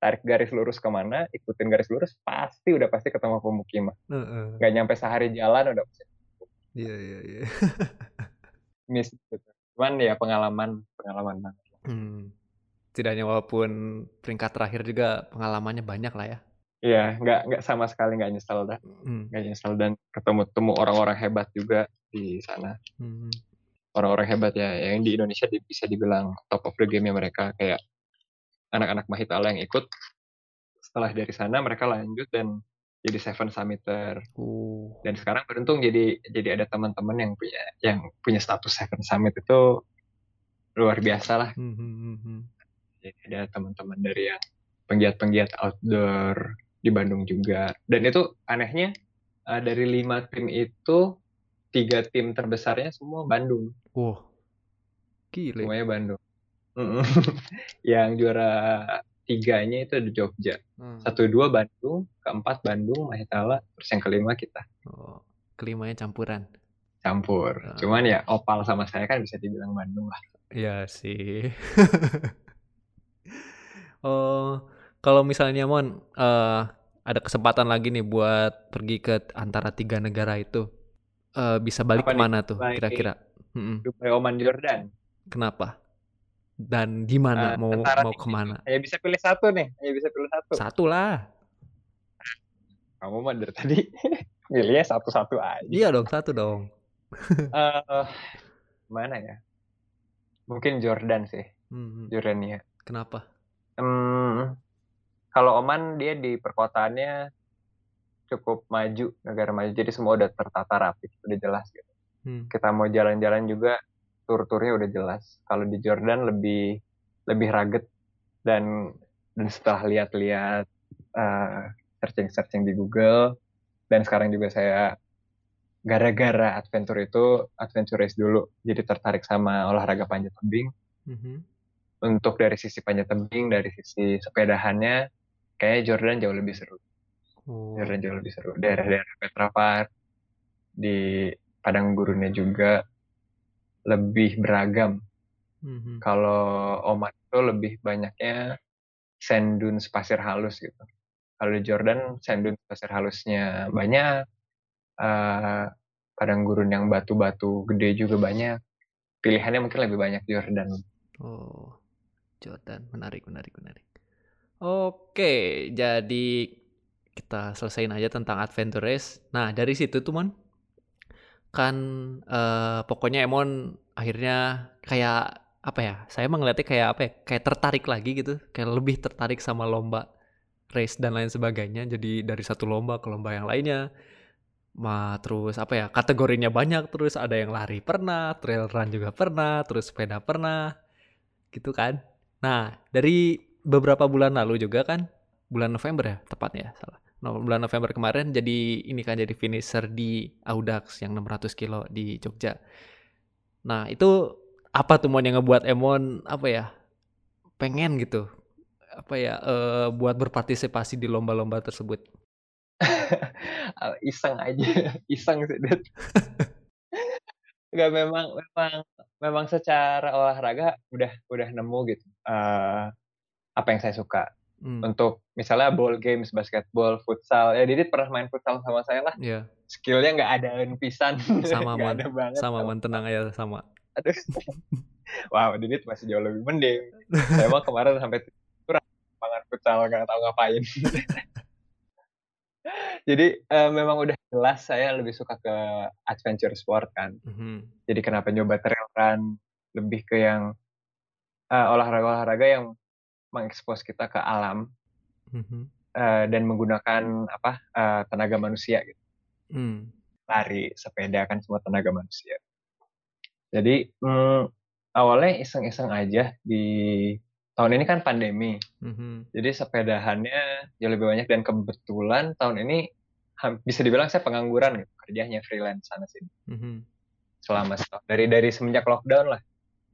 tarik garis lurus ke mana, ikutin garis lurus, pasti udah pasti ketemu pemukiman. Uh, uh. Gak nyampe sehari jalan udah pasti. Iya iya iya. Miss gitu. Cuman ya pengalaman pengalaman banget. Hmm. Tidaknya walaupun peringkat terakhir juga pengalamannya banyak lah ya. Iya, nggak nggak sama sekali nggak nyesel dah, hmm. nggak nyesel dan ketemu temu orang-orang hebat juga di sana. Hmm. Orang-orang hebat ya, yang di Indonesia bisa dibilang top of the game ya mereka kayak anak-anak Mahitala yang ikut setelah dari sana mereka lanjut dan jadi seven summiter uh. dan sekarang beruntung jadi jadi ada teman-teman yang punya yang punya status seven summit itu luar biasa lah hmm, hmm, hmm, jadi ada teman-teman dari yang penggiat-penggiat outdoor di Bandung juga dan itu anehnya uh, dari lima tim itu tiga tim terbesarnya semua Bandung. Wow, gile. Semuanya Bandung. yang juara tiganya itu di Jogja. Hmm. Satu dua Bandung, keempat Bandung, Mahitala, terus yang kelima kita. Oh, kelimanya campuran. Campur. Oh. Cuman ya opal sama saya kan bisa dibilang Bandung lah. Iya sih. oh, kalau misalnya Mon uh, ada kesempatan lagi nih buat pergi ke antara tiga negara itu, uh, bisa balik Apa ke mana nih? tuh kira-kira? Dubai, Oman, Jordan. Kenapa? dan di mana uh, mau mau ke mana? Ya bisa pilih satu nih, ya bisa pilih satu. Satu lah. Kamu mah dari tadi pilihnya satu-satu aja. Iya dong, satu dong. uh, mana ya? Mungkin Jordan sih, hmm. Jordania. Kenapa? Um, kalau Oman dia di perkotaannya cukup maju, negara maju, jadi semua udah tertata rapi, udah jelas gitu. Hmm. Kita mau jalan-jalan juga tur-turnya udah jelas. Kalau di Jordan lebih lebih rugged dan dan setelah lihat-lihat uh, searching-searching di Google dan sekarang juga saya gara-gara adventure itu adventure race dulu jadi tertarik sama olahraga panjat tebing. Mm-hmm. Untuk dari sisi panjat tebing, dari sisi sepedahannya, kayak Jordan jauh lebih seru. Oh. Jordan jauh lebih seru. Daerah-daerah Petra Park, di padang gurunnya juga lebih beragam. Mm-hmm. Kalau Oman itu lebih banyaknya sand dunes pasir halus gitu. Kalau di Jordan sand dunes pasir halusnya banyak, uh, padang gurun yang batu-batu gede juga banyak. Pilihannya mungkin lebih banyak di Jordan. Oh, Jordan menarik, menarik, menarik. Oke, jadi kita selesaiin aja tentang adventure race. Nah dari situ tuh mon, kan uh, pokoknya Emon akhirnya kayak apa ya saya mengelihatnya kayak apa ya kayak tertarik lagi gitu. Kayak lebih tertarik sama lomba race dan lain sebagainya. Jadi dari satu lomba ke lomba yang lainnya. Ma terus apa ya kategorinya banyak. Terus ada yang lari pernah trail run juga pernah terus sepeda pernah. Gitu kan nah dari beberapa bulan lalu juga kan bulan November ya tepatnya salah bulan November kemarin jadi ini kan jadi finisher di Audax yang 600 kilo di Jogja. Nah itu apa tuh mon yang ngebuat Emon apa ya pengen gitu apa ya uh, buat berpartisipasi di lomba-lomba tersebut? iseng aja, iseng sih Dut. Gak memang memang memang secara olahraga udah udah nemu gitu uh, apa yang saya suka. Hmm. untuk misalnya ball games basketball futsal ya Didit pernah main futsal sama saya lah. Yeah. skillnya nggak ada pisan. Sama man, ada banget sama man tenang aja sama. Aduh. Wow Didit masih jauh lebih mending. Saya emang kemarin sampai kurang banget futsal nggak tahu ngapain jadi uh, memang udah jelas saya lebih suka ke adventure sport kan mm-hmm. jadi kenapa nyoba trail run lebih ke yang uh, olahraga-olahraga yang mengekspos kita ke alam mm-hmm. uh, dan menggunakan apa uh, tenaga manusia gitu. Mm. Lari, sepeda kan semua tenaga manusia. Jadi mm, awalnya iseng-iseng aja di tahun ini kan pandemi. Mm-hmm. Jadi sepedahannya jauh lebih banyak dan kebetulan tahun ini bisa dibilang saya pengangguran gitu, kerjanya freelance sana sini. Mm-hmm. Selama setahun dari dari semenjak lockdown lah.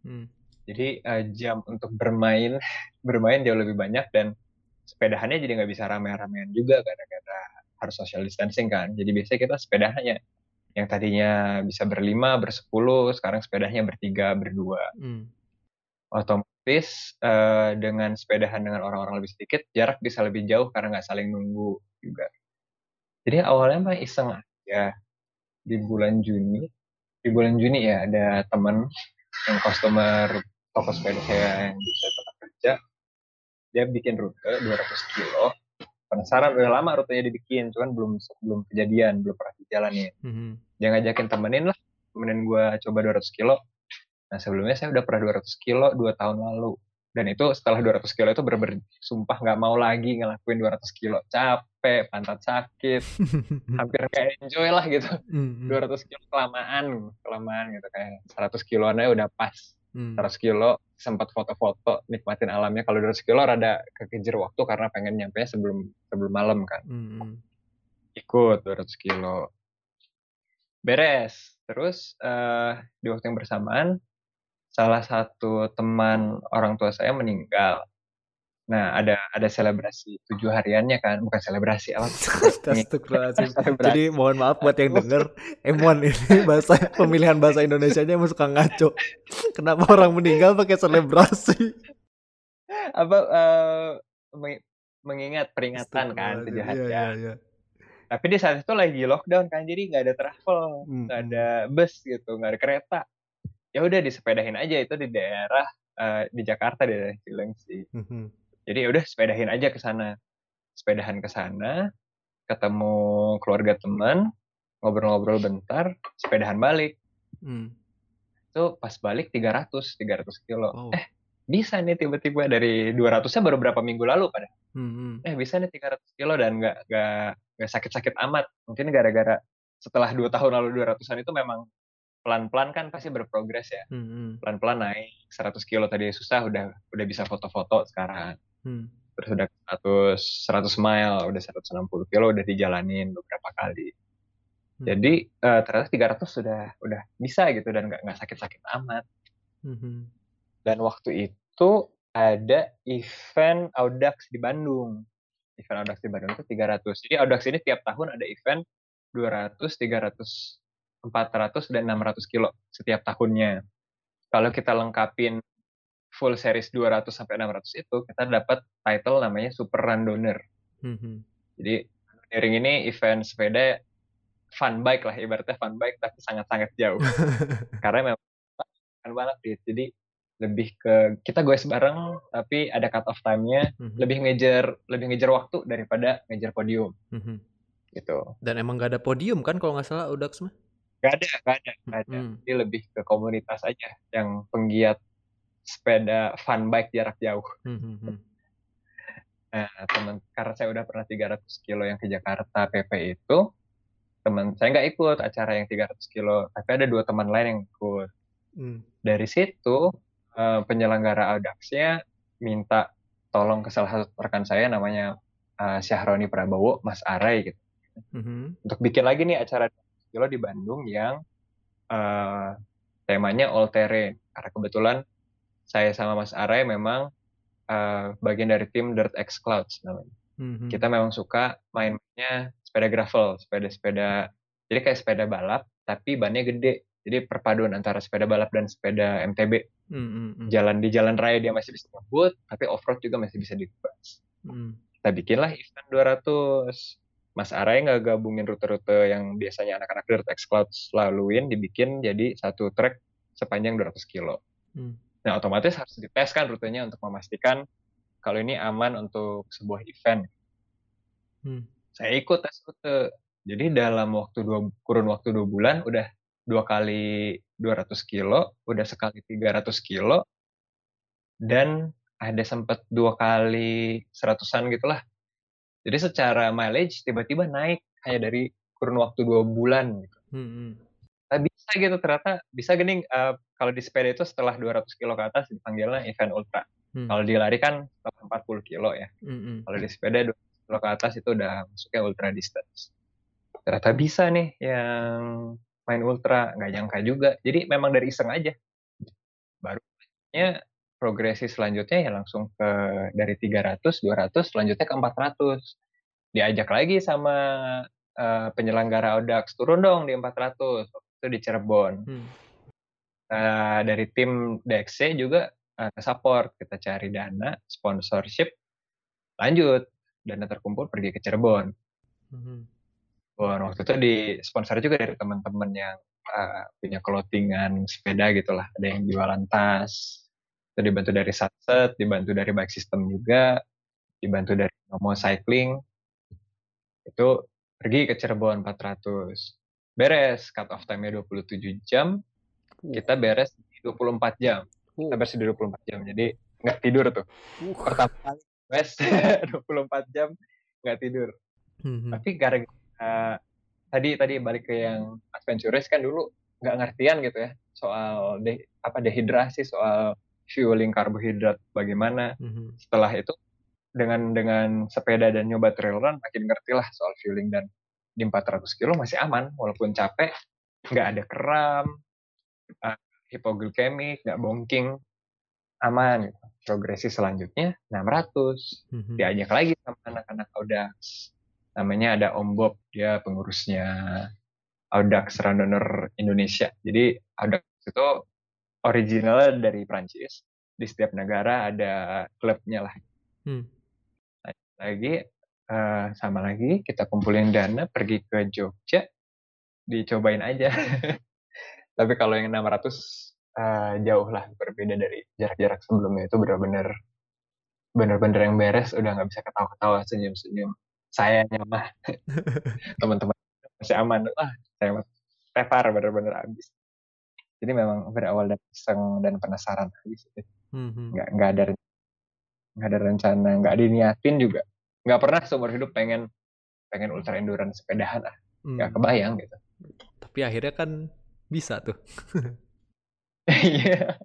Hmm. Jadi uh, jam untuk bermain bermain jauh lebih banyak dan sepedahannya jadi nggak bisa rame-ramean juga gara-gara harus social distancing kan. Jadi biasanya kita sepedanya yang tadinya bisa berlima, bersepuluh, sekarang sepedanya bertiga, berdua. Hmm. Otomatis uh, dengan sepedahan dengan orang-orang lebih sedikit, jarak bisa lebih jauh karena nggak saling nunggu juga. Jadi awalnya mah iseng aja di bulan Juni. Di bulan Juni ya ada teman yang customer toko sepeda saya yang bisa tetap kerja. Dia bikin rute 200 kilo. Penasaran udah lama rutenya dibikin, cuman belum belum kejadian, belum pernah dijalanin. Mm -hmm. Dia ngajakin temenin lah, temenin gue coba 200 kilo. Nah sebelumnya saya udah pernah 200 kilo dua tahun lalu. Dan itu setelah 200 kilo itu bener-bener sumpah nggak mau lagi ngelakuin 200 kilo. Capek pantat sakit hampir kayak enjoy lah gitu. Mm -hmm. 200 kilo kelamaan kelamaan gitu kayak 100 kiloan aja udah pas. Mm. 100 kilo sempat foto-foto nikmatin alamnya. Kalau 200 kilo rada kekejar waktu karena pengen nyampe sebelum sebelum malam kan. -hmm. ikut 200 kilo. Beres. Terus uh, di waktu yang bersamaan salah satu teman orang tua saya meninggal. Nah, ada ada selebrasi tujuh hariannya kan, bukan selebrasi apa? Jadi mohon maaf buat yang denger, Emon ini bahasa pemilihan bahasa Indonesia-nya emang suka ngaco. Kenapa orang meninggal pakai selebrasi? Apa uh, mengingat peringatan kan tujuh iya, harian. Iya, iya. Tapi di saat itu lagi lockdown kan, jadi nggak ada travel, nggak hmm. ada bus gitu, nggak ada kereta ya udah disepedahin aja itu di daerah uh, di Jakarta di daerah Cilengsi. Mm-hmm. Jadi ya udah sepedahin aja ke sana. Sepedahan ke sana, ketemu keluarga teman, ngobrol-ngobrol bentar, sepedahan balik. Mm. Itu pas balik 300, 300 kilo. Oh. Eh, bisa nih tiba-tiba dari 200-nya baru berapa minggu lalu pada. Mm-hmm. Eh, bisa nih 300 kilo dan nggak nggak nggak sakit-sakit amat. Mungkin gara-gara setelah dua tahun lalu 200-an itu memang pelan-pelan kan pasti berprogres ya. Hmm. Pelan-pelan naik 100 kilo tadi susah udah udah bisa foto-foto sekarang. Hmm. Terus udah 100 100 mile, udah 160 kilo udah dijalanin beberapa kali. Hmm. Jadi uh, ternyata 300 sudah udah bisa gitu dan nggak nggak sakit-sakit amat. Hmm. Dan waktu itu ada event Audax di Bandung. Event Audax di Bandung itu 300. Jadi Audax ini tiap tahun ada event 200, 300 400 dan 600 kilo setiap tahunnya. Kalau kita lengkapin full series 200 sampai 600 itu, kita dapat title namanya Super Randoner. Mm-hmm. Jadi Running ini event sepeda fun bike lah ibaratnya fun bike tapi sangat-sangat jauh. Karena memang fun banget sih. Jadi lebih ke kita goes bareng tapi ada cut off time-nya, mm-hmm. lebih ngejar lebih ngejar waktu daripada ngejar podium. Mm-hmm. Gitu. Dan emang gak ada podium kan kalau nggak salah Udax mah? Gak ada, gak ada, gak ada. Hmm. Ini lebih ke komunitas aja yang penggiat sepeda fun bike jarak jauh. Hmm. Nah, teman karena saya udah pernah 300 kilo yang ke Jakarta PP itu, teman saya nggak ikut acara yang 300 kilo, tapi ada dua teman lain yang ikut. Hmm. Dari situ uh, penyelenggara Audaxnya minta tolong ke salah satu rekan saya namanya uh, Syahroni Prabowo, Mas Arai gitu. -hmm. Untuk bikin lagi nih acara kilo di Bandung yang uh, temanya all terrain. Karena kebetulan saya sama Mas Arai memang uh, bagian dari tim Dirt X Clouds namanya. Mm-hmm. Kita memang suka mainnya sepeda gravel, sepeda-sepeda jadi kayak sepeda balap tapi bannya gede. Jadi perpaduan antara sepeda balap dan sepeda MTB. Mm-hmm. Jalan di jalan raya dia masih bisa ngebut, tapi off road juga masih bisa dibahas. Mm. Kita bikinlah event 200 Mas Arai nggak gabungin rute-rute yang biasanya anak-anak Dirt X Cloud laluin, dibikin jadi satu trek sepanjang 200 kilo. Hmm. Nah, otomatis harus dites kan rutenya untuk memastikan kalau ini aman untuk sebuah event. Hmm. Saya ikut tes rute. Jadi dalam waktu dua, kurun waktu dua bulan udah dua kali 200 kilo, udah sekali 300 kilo, dan ada sempat dua kali seratusan gitulah jadi secara mileage tiba-tiba naik hanya dari kurun waktu dua bulan gitu. Hmm. Nah, bisa gitu ternyata bisa gini uh, kalau di sepeda itu setelah 200 kilo ke atas dipanggilnya event ultra. Hmm. Kalau di lari kan 40 kilo ya. Hmm. Kalau di sepeda 200 kilo ke atas itu udah masuknya ultra distance. Ternyata bisa nih yang main ultra nggak nyangka juga. Jadi memang dari iseng aja. Baru selanjutnya progresi selanjutnya ya langsung ke dari 300, 200, selanjutnya ke 400. Diajak lagi sama uh, penyelenggara Audax turun dong di 400 itu di Cirebon. Hmm. Uh, dari tim DXC juga uh, support kita cari dana sponsorship lanjut dana terkumpul pergi ke Cirebon. Hmm. Bon, waktu itu di sponsor juga dari teman-teman yang uh, punya clothingan sepeda gitulah ada yang jualan tas itu dibantu dari Satset dibantu dari bike system juga dibantu dari Nomo Cycling. Itu pergi ke Cirebon 400 beres cut off time-nya 27 jam. Kita beres di 24 jam. Kita beres di 24 jam jadi nggak tidur tuh. Uh. pertama kali beres 24 jam nggak tidur. Hmm. tapi gara-gara uh, tadi tadi balik ke yang adventurous kan dulu nggak ngertian gitu ya soal de, apa dehidrasi soal fueling karbohidrat bagaimana mm-hmm. setelah itu dengan dengan sepeda dan nyoba trail run makin ngerti lah soal fueling dan di 400 kilo masih aman walaupun capek nggak ada kram uh, hipoglikemik nggak bongking aman gitu. progresi selanjutnya 600 mm-hmm. diajak lagi sama anak-anak udah namanya ada Om Bob dia pengurusnya Audax Runner Indonesia jadi Audax itu original dari Prancis. Di setiap negara ada klubnya lah. Hmm. lagi uh, sama lagi kita kumpulin dana pergi ke Jogja dicobain aja. Tapi kalau yang 600 uh, eh, jauh lah berbeda dari jarak-jarak sebelumnya. Itu benar-benar benar-benar yang beres udah nggak bisa ketawa-ketawa senyum-senyum. Saya mah teman-teman masih aman. Wah saya tepar bener-bener habis jadi memang berawal dari iseng dan penasaran habis itu mm-hmm. nggak nggak ada nggak ada rencana nggak diniatin juga. Nggak pernah seumur hidup pengen pengen ultra endurance sepedahan ah nggak mm. kebayang gitu. Tapi akhirnya kan bisa tuh. Iya.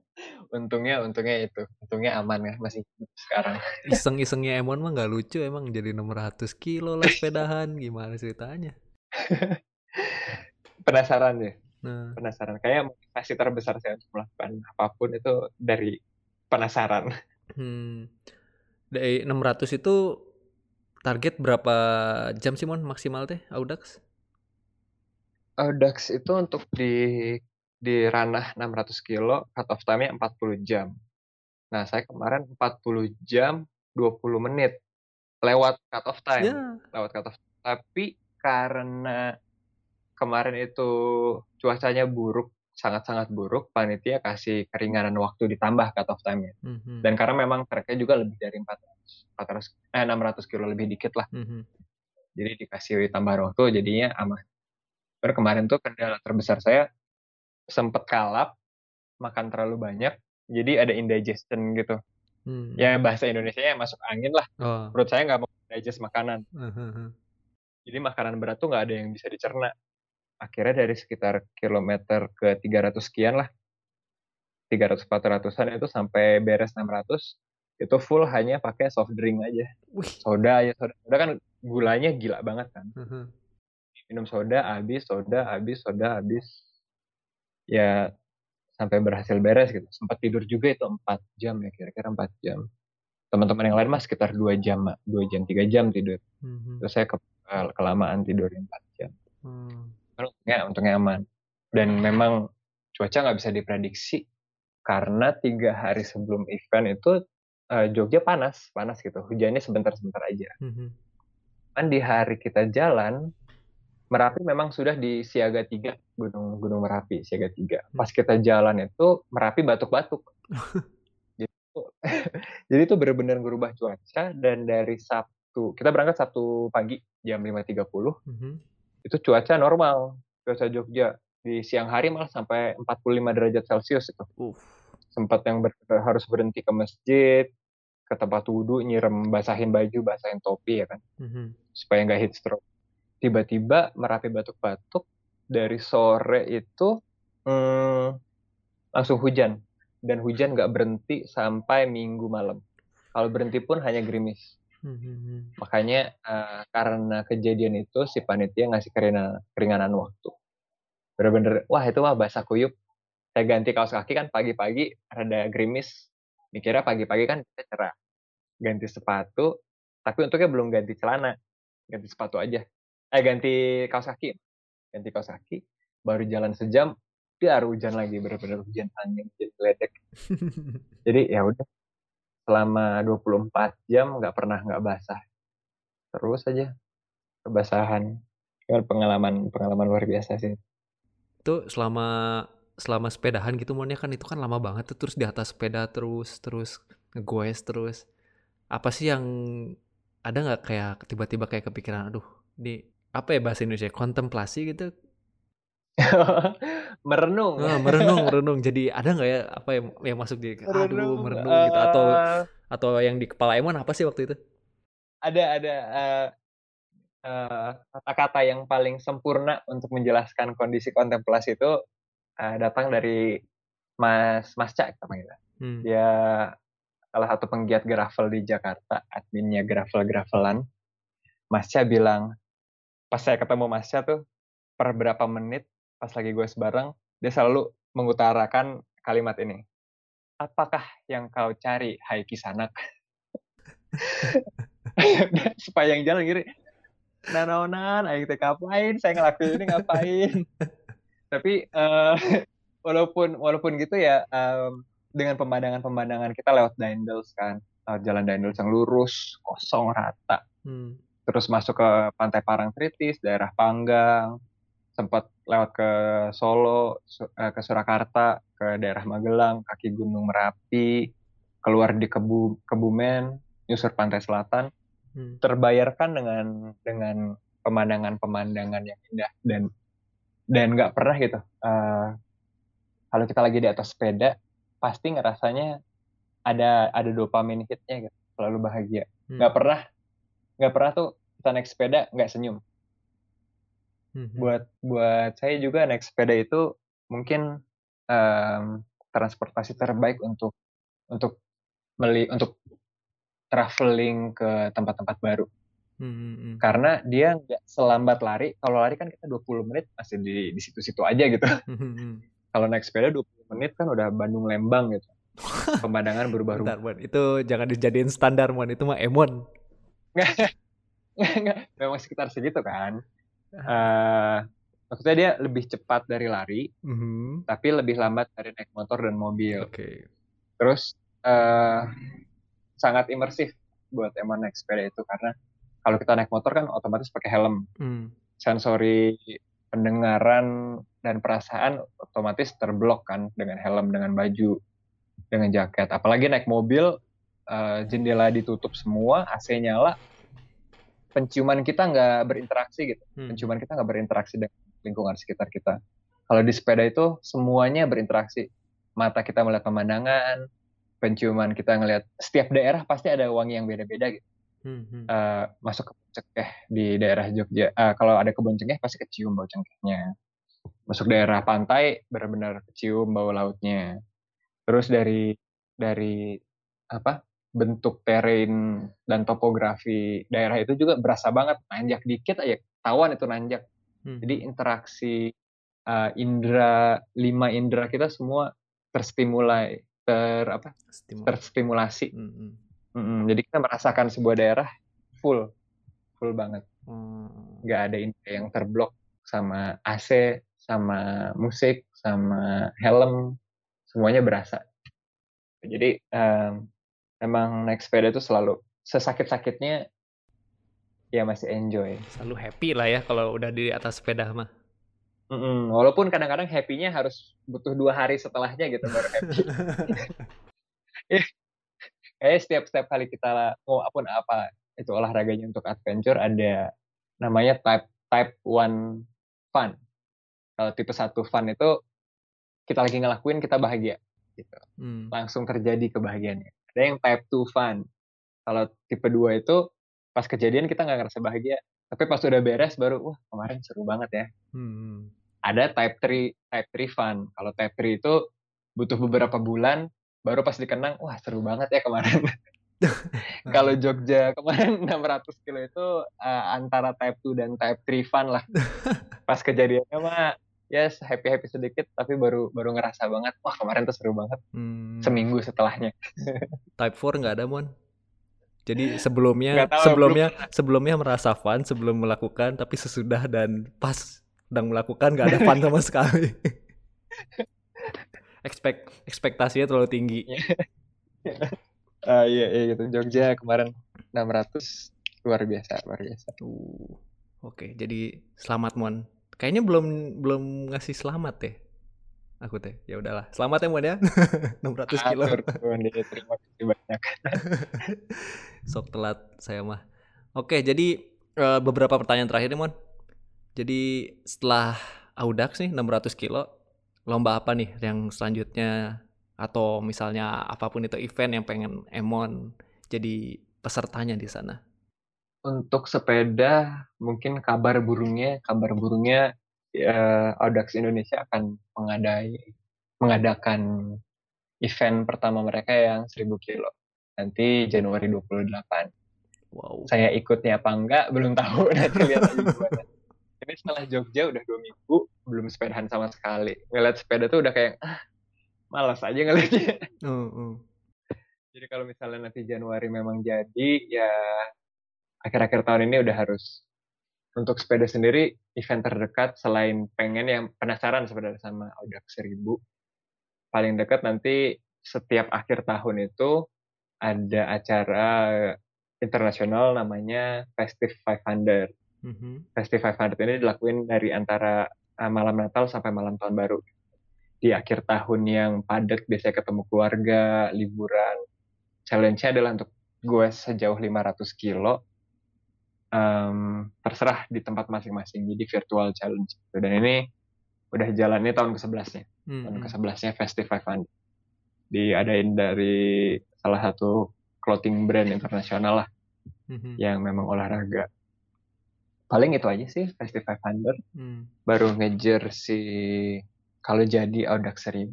Untungnya untungnya itu. Untungnya aman ya masih sekarang. Iseng-isengnya Emon mah nggak lucu emang jadi 600 kilo lah sepedahan. Gimana ceritanya? Penasaran ya nah. penasaran kayak motivasi terbesar saya untuk melakukan apa pun itu dari penasaran hmm. dari 600 itu target berapa jam sih mon maksimal teh Audax Audax itu untuk di di ranah 600 kilo cut off time-nya 40 jam. Nah, saya kemarin 40 jam 20 menit lewat cut off time. Yeah. Lewat cut off. Tapi karena kemarin itu cuacanya buruk, sangat-sangat buruk, panitia kasih keringanan waktu ditambah cut off time-nya. Mm -hmm. Dan karena memang tracknya juga lebih dari 400, 400 eh 600 kilo lebih dikit lah. Mm -hmm. Jadi dikasih tambahan waktu jadinya aman. Terus kemarin tuh kendala terbesar saya sempet kalap makan terlalu banyak jadi ada indigestion gitu hmm. ya bahasa Indonesia ya masuk angin lah oh. menurut saya nggak mau digest makanan uh-huh. jadi makanan berat tuh nggak ada yang bisa dicerna akhirnya dari sekitar kilometer ke 300 sekian lah. 300 400an itu sampai beres 600 itu full hanya pakai soft drink aja. Wih. soda ya soda. Soda kan gulanya gila banget kan. Uh-huh. minum soda habis soda habis soda habis. Ya sampai berhasil beres gitu. Sempat tidur juga itu empat jam ya kira-kira empat jam. Teman-teman yang lain mah sekitar dua jam dua jam tiga jam tidur. Mm-hmm. terus saya ke, kelamaan tidur empat jam. Mm. Untungnya untungnya aman dan memang cuaca nggak bisa diprediksi karena tiga hari sebelum event itu uh, Jogja panas panas gitu hujannya sebentar-sebentar aja mm-hmm. kan di hari kita jalan Merapi memang sudah di siaga tiga gunung gunung Merapi siaga tiga. Hmm. Pas kita jalan itu Merapi batuk-batuk. jadi itu, jadi itu benar-benar berubah cuaca dan dari Sabtu kita berangkat Sabtu pagi jam 5.30 hmm. Itu cuaca normal cuaca Jogja di siang hari malah sampai 45 derajat Celcius itu. Uh. Sempat yang ber, harus berhenti ke masjid, ke tempat wudhu, nyirem basahin baju, basahin topi ya kan, -hmm. supaya nggak heat stroke tiba-tiba Merapi batuk-batuk dari sore itu hmm, langsung hujan dan hujan nggak berhenti sampai minggu malam. Kalau berhenti pun hanya gerimis. Hmm. Makanya uh, karena kejadian itu si panitia ngasih keringanan, keringanan waktu. Bener-bener, wah itu mah basah kuyup. saya ganti kaos kaki kan pagi-pagi ada gerimis. Mikirnya pagi-pagi kan kita cerah. Ganti sepatu tapi untuknya belum ganti celana. Ganti sepatu aja. Eh ganti kaos kaki. Ganti kaos kaki baru jalan sejam dia hujan lagi benar-benar hujan angin hujan geledek jadi ya udah selama 24 jam nggak pernah nggak basah. Terus aja kebasahan. Pengalaman pengalaman luar biasa sih. Itu selama selama sepedahan gitu maunya kan itu kan lama banget tuh terus di atas sepeda terus terus ngegoes terus. Apa sih yang ada nggak kayak tiba-tiba kayak kepikiran aduh di apa ya bahasa Indonesia kontemplasi gitu merenung oh, merenung merenung jadi ada nggak ya apa yang yang masuk di aduh merenung, uh, gitu atau eh. atau yang di kepala Emon apa sih waktu itu ada ada uh, kata-kata uh, yang paling sempurna untuk menjelaskan kondisi kontemplasi itu uh, datang dari Mas Mas Cak kita Hmm. Dia salah satu penggiat gravel di Jakarta, adminnya gravel gravelan. Mas Cak bilang, pas saya ketemu Mas Cak tuh, per berapa menit pas lagi gue sebarang, dia selalu mengutarakan kalimat ini. Apakah yang kau cari, hai kisanak? Supaya yang jalan gini, nanonan, ayo kita ngapain, saya ngelakuin ini ngapain. tapi uh, walaupun walaupun gitu ya um, dengan pemandangan-pemandangan kita lewat Daendels kan lewat jalan Daendels yang lurus kosong rata hmm. terus masuk ke pantai Parangtritis daerah Panggang sempat lewat ke Solo uh, ke Surakarta ke daerah Magelang kaki Gunung Merapi keluar di Kebu Kebumen nyusur pantai selatan hmm. terbayarkan dengan dengan pemandangan-pemandangan yang indah dan dan nggak pernah gitu uh, kalau kita lagi di atas sepeda pasti ngerasanya ada ada dopamin hitnya gitu selalu bahagia hmm. nggak hmm. pernah nggak pernah tuh kita naik sepeda nggak senyum hmm. buat buat saya juga naik sepeda itu mungkin um, transportasi terbaik untuk untuk meli untuk traveling ke tempat-tempat baru Hmm, hmm, hmm. Karena dia nggak selambat lari. Kalau lari kan kita 20 menit masih di di situ-situ aja gitu. Hmm, Kalau naik sepeda 20 menit kan udah Bandung Lembang gitu. Pemandangan berubah-ubah. Itu jangan dijadiin standar, Mon. Itu mah emon. Nggak, memang sekitar segitu kan. Uh, maksudnya dia lebih cepat dari lari, mm -hmm. tapi lebih lambat dari naik motor dan mobil. Oke. Okay. Terus uh, sangat imersif buat emon naik sepeda itu karena kalau kita naik motor kan otomatis pakai helm. Hmm. Sensori pendengaran dan perasaan otomatis terblok kan dengan helm, dengan baju, dengan jaket. Apalagi naik mobil, uh, jendela ditutup semua, AC nyala, penciuman kita nggak berinteraksi gitu. Hmm. Penciuman kita nggak berinteraksi dengan lingkungan sekitar kita. Kalau di sepeda itu semuanya berinteraksi. Mata kita melihat pemandangan, penciuman kita ngelihat setiap daerah pasti ada wangi yang beda-beda gitu hmm. uh, masuk ke cengkeh di daerah Jogja. Uh, kalau ada kebun cengkeh pasti kecium bau cengkehnya. Masuk daerah pantai benar-benar kecium bau lautnya. Terus dari dari apa bentuk terrain dan topografi daerah itu juga berasa banget nanjak dikit aja tawan itu nanjak. Hmm. Jadi interaksi uh, indera lima indera kita semua terstimulai ter apa Stimul. terstimulasi. Hmm, hmm jadi kita merasakan sebuah daerah full, full banget. Hmm. Gak ada yang terblok sama AC, sama musik, sama helm, semuanya berasa. Jadi um, emang naik sepeda itu selalu sesakit-sakitnya ya masih enjoy. Selalu happy lah ya kalau udah di atas sepeda mah. Mm-mm, walaupun kadang-kadang happy-nya harus butuh dua hari setelahnya gitu baru happy. kayak setiap setiap kali kita mau apa pun apa itu olahraganya untuk adventure ada namanya type type one fun. Kalau tipe satu fun itu kita lagi ngelakuin kita bahagia gitu. Hmm. Langsung terjadi kebahagiaannya. Ada yang type two fun. Kalau tipe dua itu pas kejadian kita nggak ngerasa bahagia, tapi pas udah beres baru wah kemarin seru banget ya. Hmm. Ada type three type three fun. Kalau type three itu butuh beberapa bulan baru pas dikenang wah seru banget ya kemarin kalau Jogja kemarin 600 kilo itu uh, antara type 2 dan type 3 fun lah pas kejadiannya mah yes happy happy sedikit tapi baru baru ngerasa banget wah kemarin tuh seru banget. Hmm. seminggu setelahnya. Type 4 nggak ada mon? Jadi sebelumnya tahu, sebelumnya belum. sebelumnya merasa fun sebelum melakukan tapi sesudah dan pas sedang melakukan nggak ada fun sama sekali. Expect ekspektasinya terlalu tinggi. Uh, iya iya gitu. Jogja kemarin 600 luar biasa luar biasa. Uh, oke okay, jadi selamat mon kayaknya belum belum ngasih selamat deh. Aku teh ya udahlah. Selamat ya mon ya. 600 kilo. Terima kasih banyak. Sok telat saya mah. Oke jadi uh, beberapa pertanyaan terakhir nih mon. Jadi setelah Audax nih 600 kilo lomba apa nih yang selanjutnya? Atau misalnya apa pun itu event yang pengen Emon jadi pesertanya di sana? Untuk sepeda mungkin kabar burungnya kabar burungnya uh, Audax Indonesia akan mengadai mengadakan event pertama mereka yang 1000 kilo nanti Januari 28. Wow. Saya ikutnya apa enggak belum tahu nanti lihat aja gimana. Ini setelah Jogja udah dua minggu belum sepedahan sama sekali. Ngeliat sepeda tuh udah kayak ah, malas aja ngeliatnya. Uh, uh. Jadi kalau misalnya nanti Januari memang jadi, ya akhir-akhir tahun ini udah harus untuk sepeda sendiri event terdekat selain pengen yang penasaran sebenarnya sama Audax 1000 paling dekat nanti setiap akhir tahun itu ada acara internasional namanya Festive 500. Mm-hmm. Festive 500 ini dilakuin dari antara uh, malam Natal sampai malam tahun baru di akhir tahun yang padat biasanya ketemu keluarga liburan challenge-nya adalah untuk gue sejauh 500 kilo um, terserah di tempat masing-masing. Jadi virtual challenge dan ini udah jalannya tahun ke-11 nya hmm. tahun ke-11 nya Festive 500 diadain dari salah satu clothing brand internasional lah. Hmm. yang memang olahraga. Paling itu aja sih Festive 500 hmm. baru ngejar si kalau jadi Audax 1000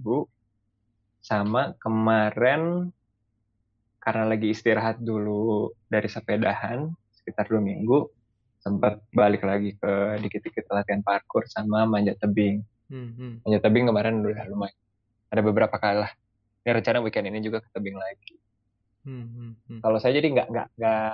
sama kemarin karena lagi istirahat dulu dari sepedahan sekitar dua minggu sempat balik lagi ke dikit-dikit latihan parkour sama manjat tebing. Hmm, hmm. Manjat tebing kemarin udah lumayan. Ada beberapa kali lah. Ini rencana weekend ini juga ke tebing lagi. Hmm, hmm, hmm. Kalau saya jadi nggak nggak nggak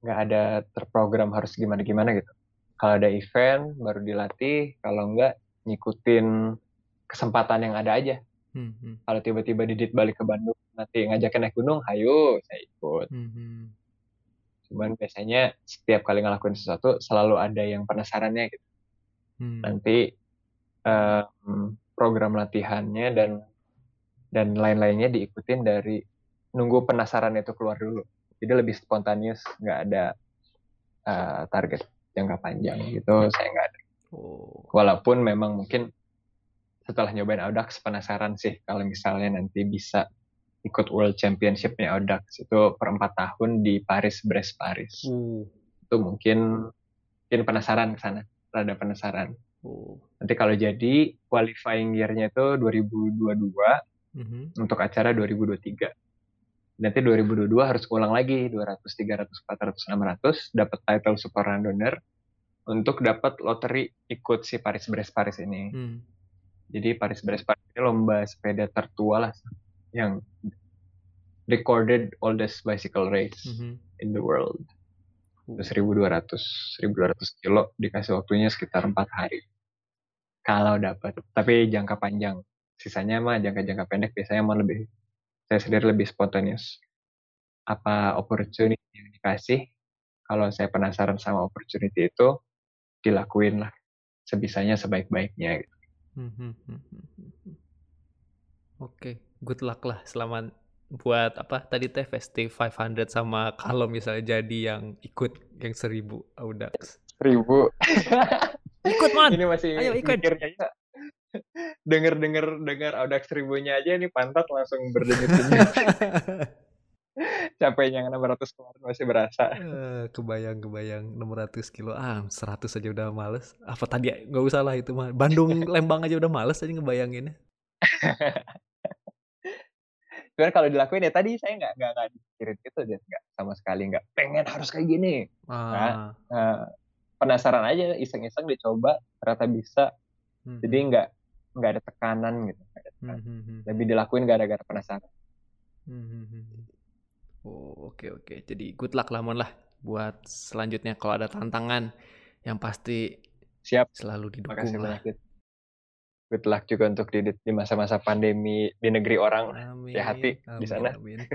nggak ada terprogram harus gimana gimana gitu. Kalau ada event baru dilatih, kalau nggak ngikutin kesempatan yang ada aja. Hmm, hmm. Kalau tiba-tiba Didit balik ke Bandung, nanti ngajakin naik gunung, hayo saya ikut. Hmm, hmm. Cuman biasanya setiap kali ngelakuin sesuatu selalu ada yang penasarannya gitu. Hmm. Nanti um, program latihannya dan dan lain-lainnya diikutin dari nunggu penasaran itu keluar dulu. Jadi lebih spontaneous, nggak ada uh, target jangka panjang gitu. Saya nggak ada. Oh. Walaupun memang mungkin setelah nyobain Audax penasaran sih kalau misalnya nanti bisa ikut World Championship-nya Audax itu per empat tahun di Paris Brest Paris. Uh. Itu mungkin mungkin penasaran ke sana, rada penasaran. Uh. Nanti kalau jadi qualifying year-nya itu 2022 uh-huh. untuk acara 2023. Nanti 2022 harus ulang lagi 200, 300, 400, 600 dapat title super runner untuk dapat lottery ikut si Paris Brest Paris ini. Hmm jadi Paris Brest Paris ini lomba sepeda tertua lah yang recorded oldest bicycle race mm -hmm. in the world. Uh. 1200 1200 kilo dikasih waktunya sekitar empat hari. Kalau dapat, tapi jangka panjang. Sisanya mah jangka-jangka pendek biasanya mah lebih saya sendiri lebih spontaneous. Apa opportunity yang dikasih? Kalau saya penasaran sama opportunity itu, dilakuin lah sebisanya sebaik-baiknya gitu. Hmm, hmm, hmm, Oke, okay. Good luck lah selamat buat apa tadi teh Festive 500 sama kalau misalnya jadi yang ikut yang seribu Audax. Seribu. ikut man. Ini masih Ayo ikut. Aja. Denger denger dengar Audax seribunya aja ini pantat langsung berdenyut-denyut. capeknya yang 600 kemarin masih berasa. Uh, kebayang kebayang 600 kilo ah 100 aja udah males. Apa tadi nggak usah lah itu mah. Bandung Lembang aja udah males tadi ngebayanginnya. Cuman kalau dilakuin ya tadi saya nggak nggak nggak dipikirin gitu deh nggak sama sekali nggak pengen harus kayak gini. Ah. Nah, uh, penasaran aja iseng-iseng dicoba ternyata bisa Hmm. Jadi nggak nggak ada tekanan gitu. Ada tekanan. Hmm, hmm, hmm. Lebih dilakuin gara-gara penasaran. Hmm, hmm, Oh oke okay, oke. Okay. Jadi good luck lah Mon lah buat selanjutnya kalau ada tantangan yang pasti siap selalu didukung Makasih lah. Banyak. Good luck juga untuk di di masa-masa pandemi di negeri orang. Amin. Hati di sana. Amin. oke,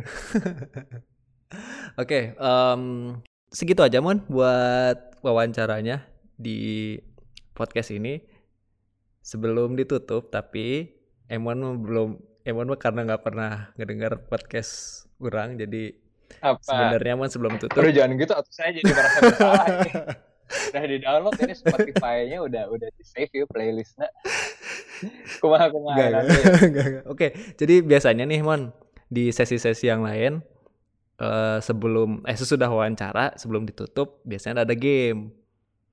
okay, um, segitu aja Mon buat wawancaranya di podcast ini. Sebelum ditutup, tapi Emon belum Emon karena nggak pernah ngedengar podcast kurang, jadi apa? Sebenarnya Mon sebelum tutup. Aduh jangan gitu, atau saya jadi merasa bersalah. udah di download ini Spotify-nya udah udah di save yuk playlistnya. kumaha kumaha. Gak, gak, Oke, jadi biasanya nih Mon di sesi-sesi yang lain uh, sebelum eh sesudah wawancara sebelum ditutup biasanya ada game.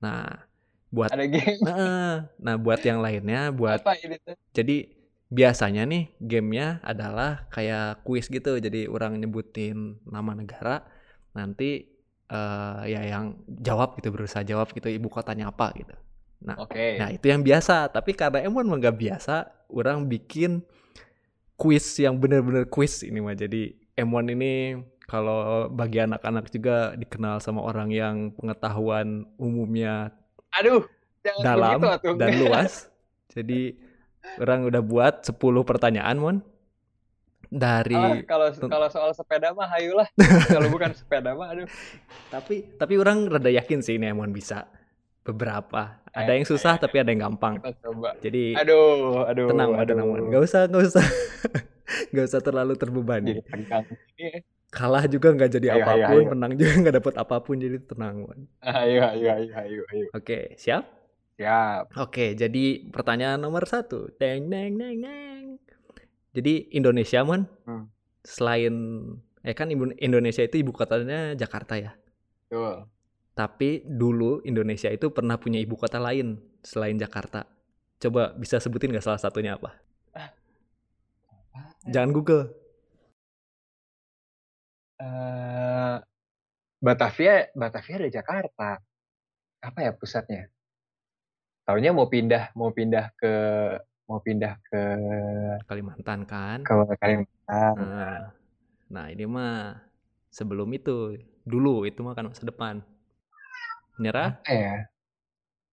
Nah, buat ada game. Nah, nah buat yang lainnya buat Apa ini tuh? Jadi biasanya nih gamenya adalah kayak kuis gitu jadi orang nyebutin nama negara nanti uh, ya yang jawab gitu berusaha jawab gitu ibu kotanya apa? gitu. Nah okay. nah itu yang biasa. Tapi karena emang nggak biasa orang bikin kuis yang bener-bener kuis ini mah. Jadi M1 ini kalau bagi anak-anak juga dikenal sama orang yang pengetahuan umumnya aduh dalam dan luas. Jadi Orang udah buat 10 pertanyaan, Mon. Dari ah, kalau kalau soal sepeda mah hayulah. kalau bukan sepeda mah aduh. Tapi tapi orang rada yakin sih ini Mon bisa beberapa. Ada yang susah eh, tapi ada yang gampang. Kita coba. Jadi aduh, aduh. Tenang, aduh. tenang, Mon. Gak usah, gak usah. gak usah terlalu terbebani. Kalah juga nggak jadi ayo, apa pun, ayo, ayo. menang juga nggak dapat apa pun, jadi tenang, Mon. Ayo, ayo, ayo, ayo, ayo. Oke, siap? Ya. Oke, jadi pertanyaan nomor satu. Deng, deng, deng, deng. Jadi Indonesia, mon, hmm. selain eh kan Indonesia itu ibu kotanya Jakarta ya. Betul. Tapi dulu Indonesia itu pernah punya ibu kota lain selain Jakarta. Coba bisa sebutin nggak salah satunya apa? Ah. Jangan Google. Uh, Batavia, Batavia ada Jakarta. Apa ya pusatnya? tahunya mau pindah mau pindah ke mau pindah ke Kalimantan kan? Ke Kalimantan. Nah, nah ini mah sebelum itu dulu itu mah kan masa depan. Nyerah apa ya?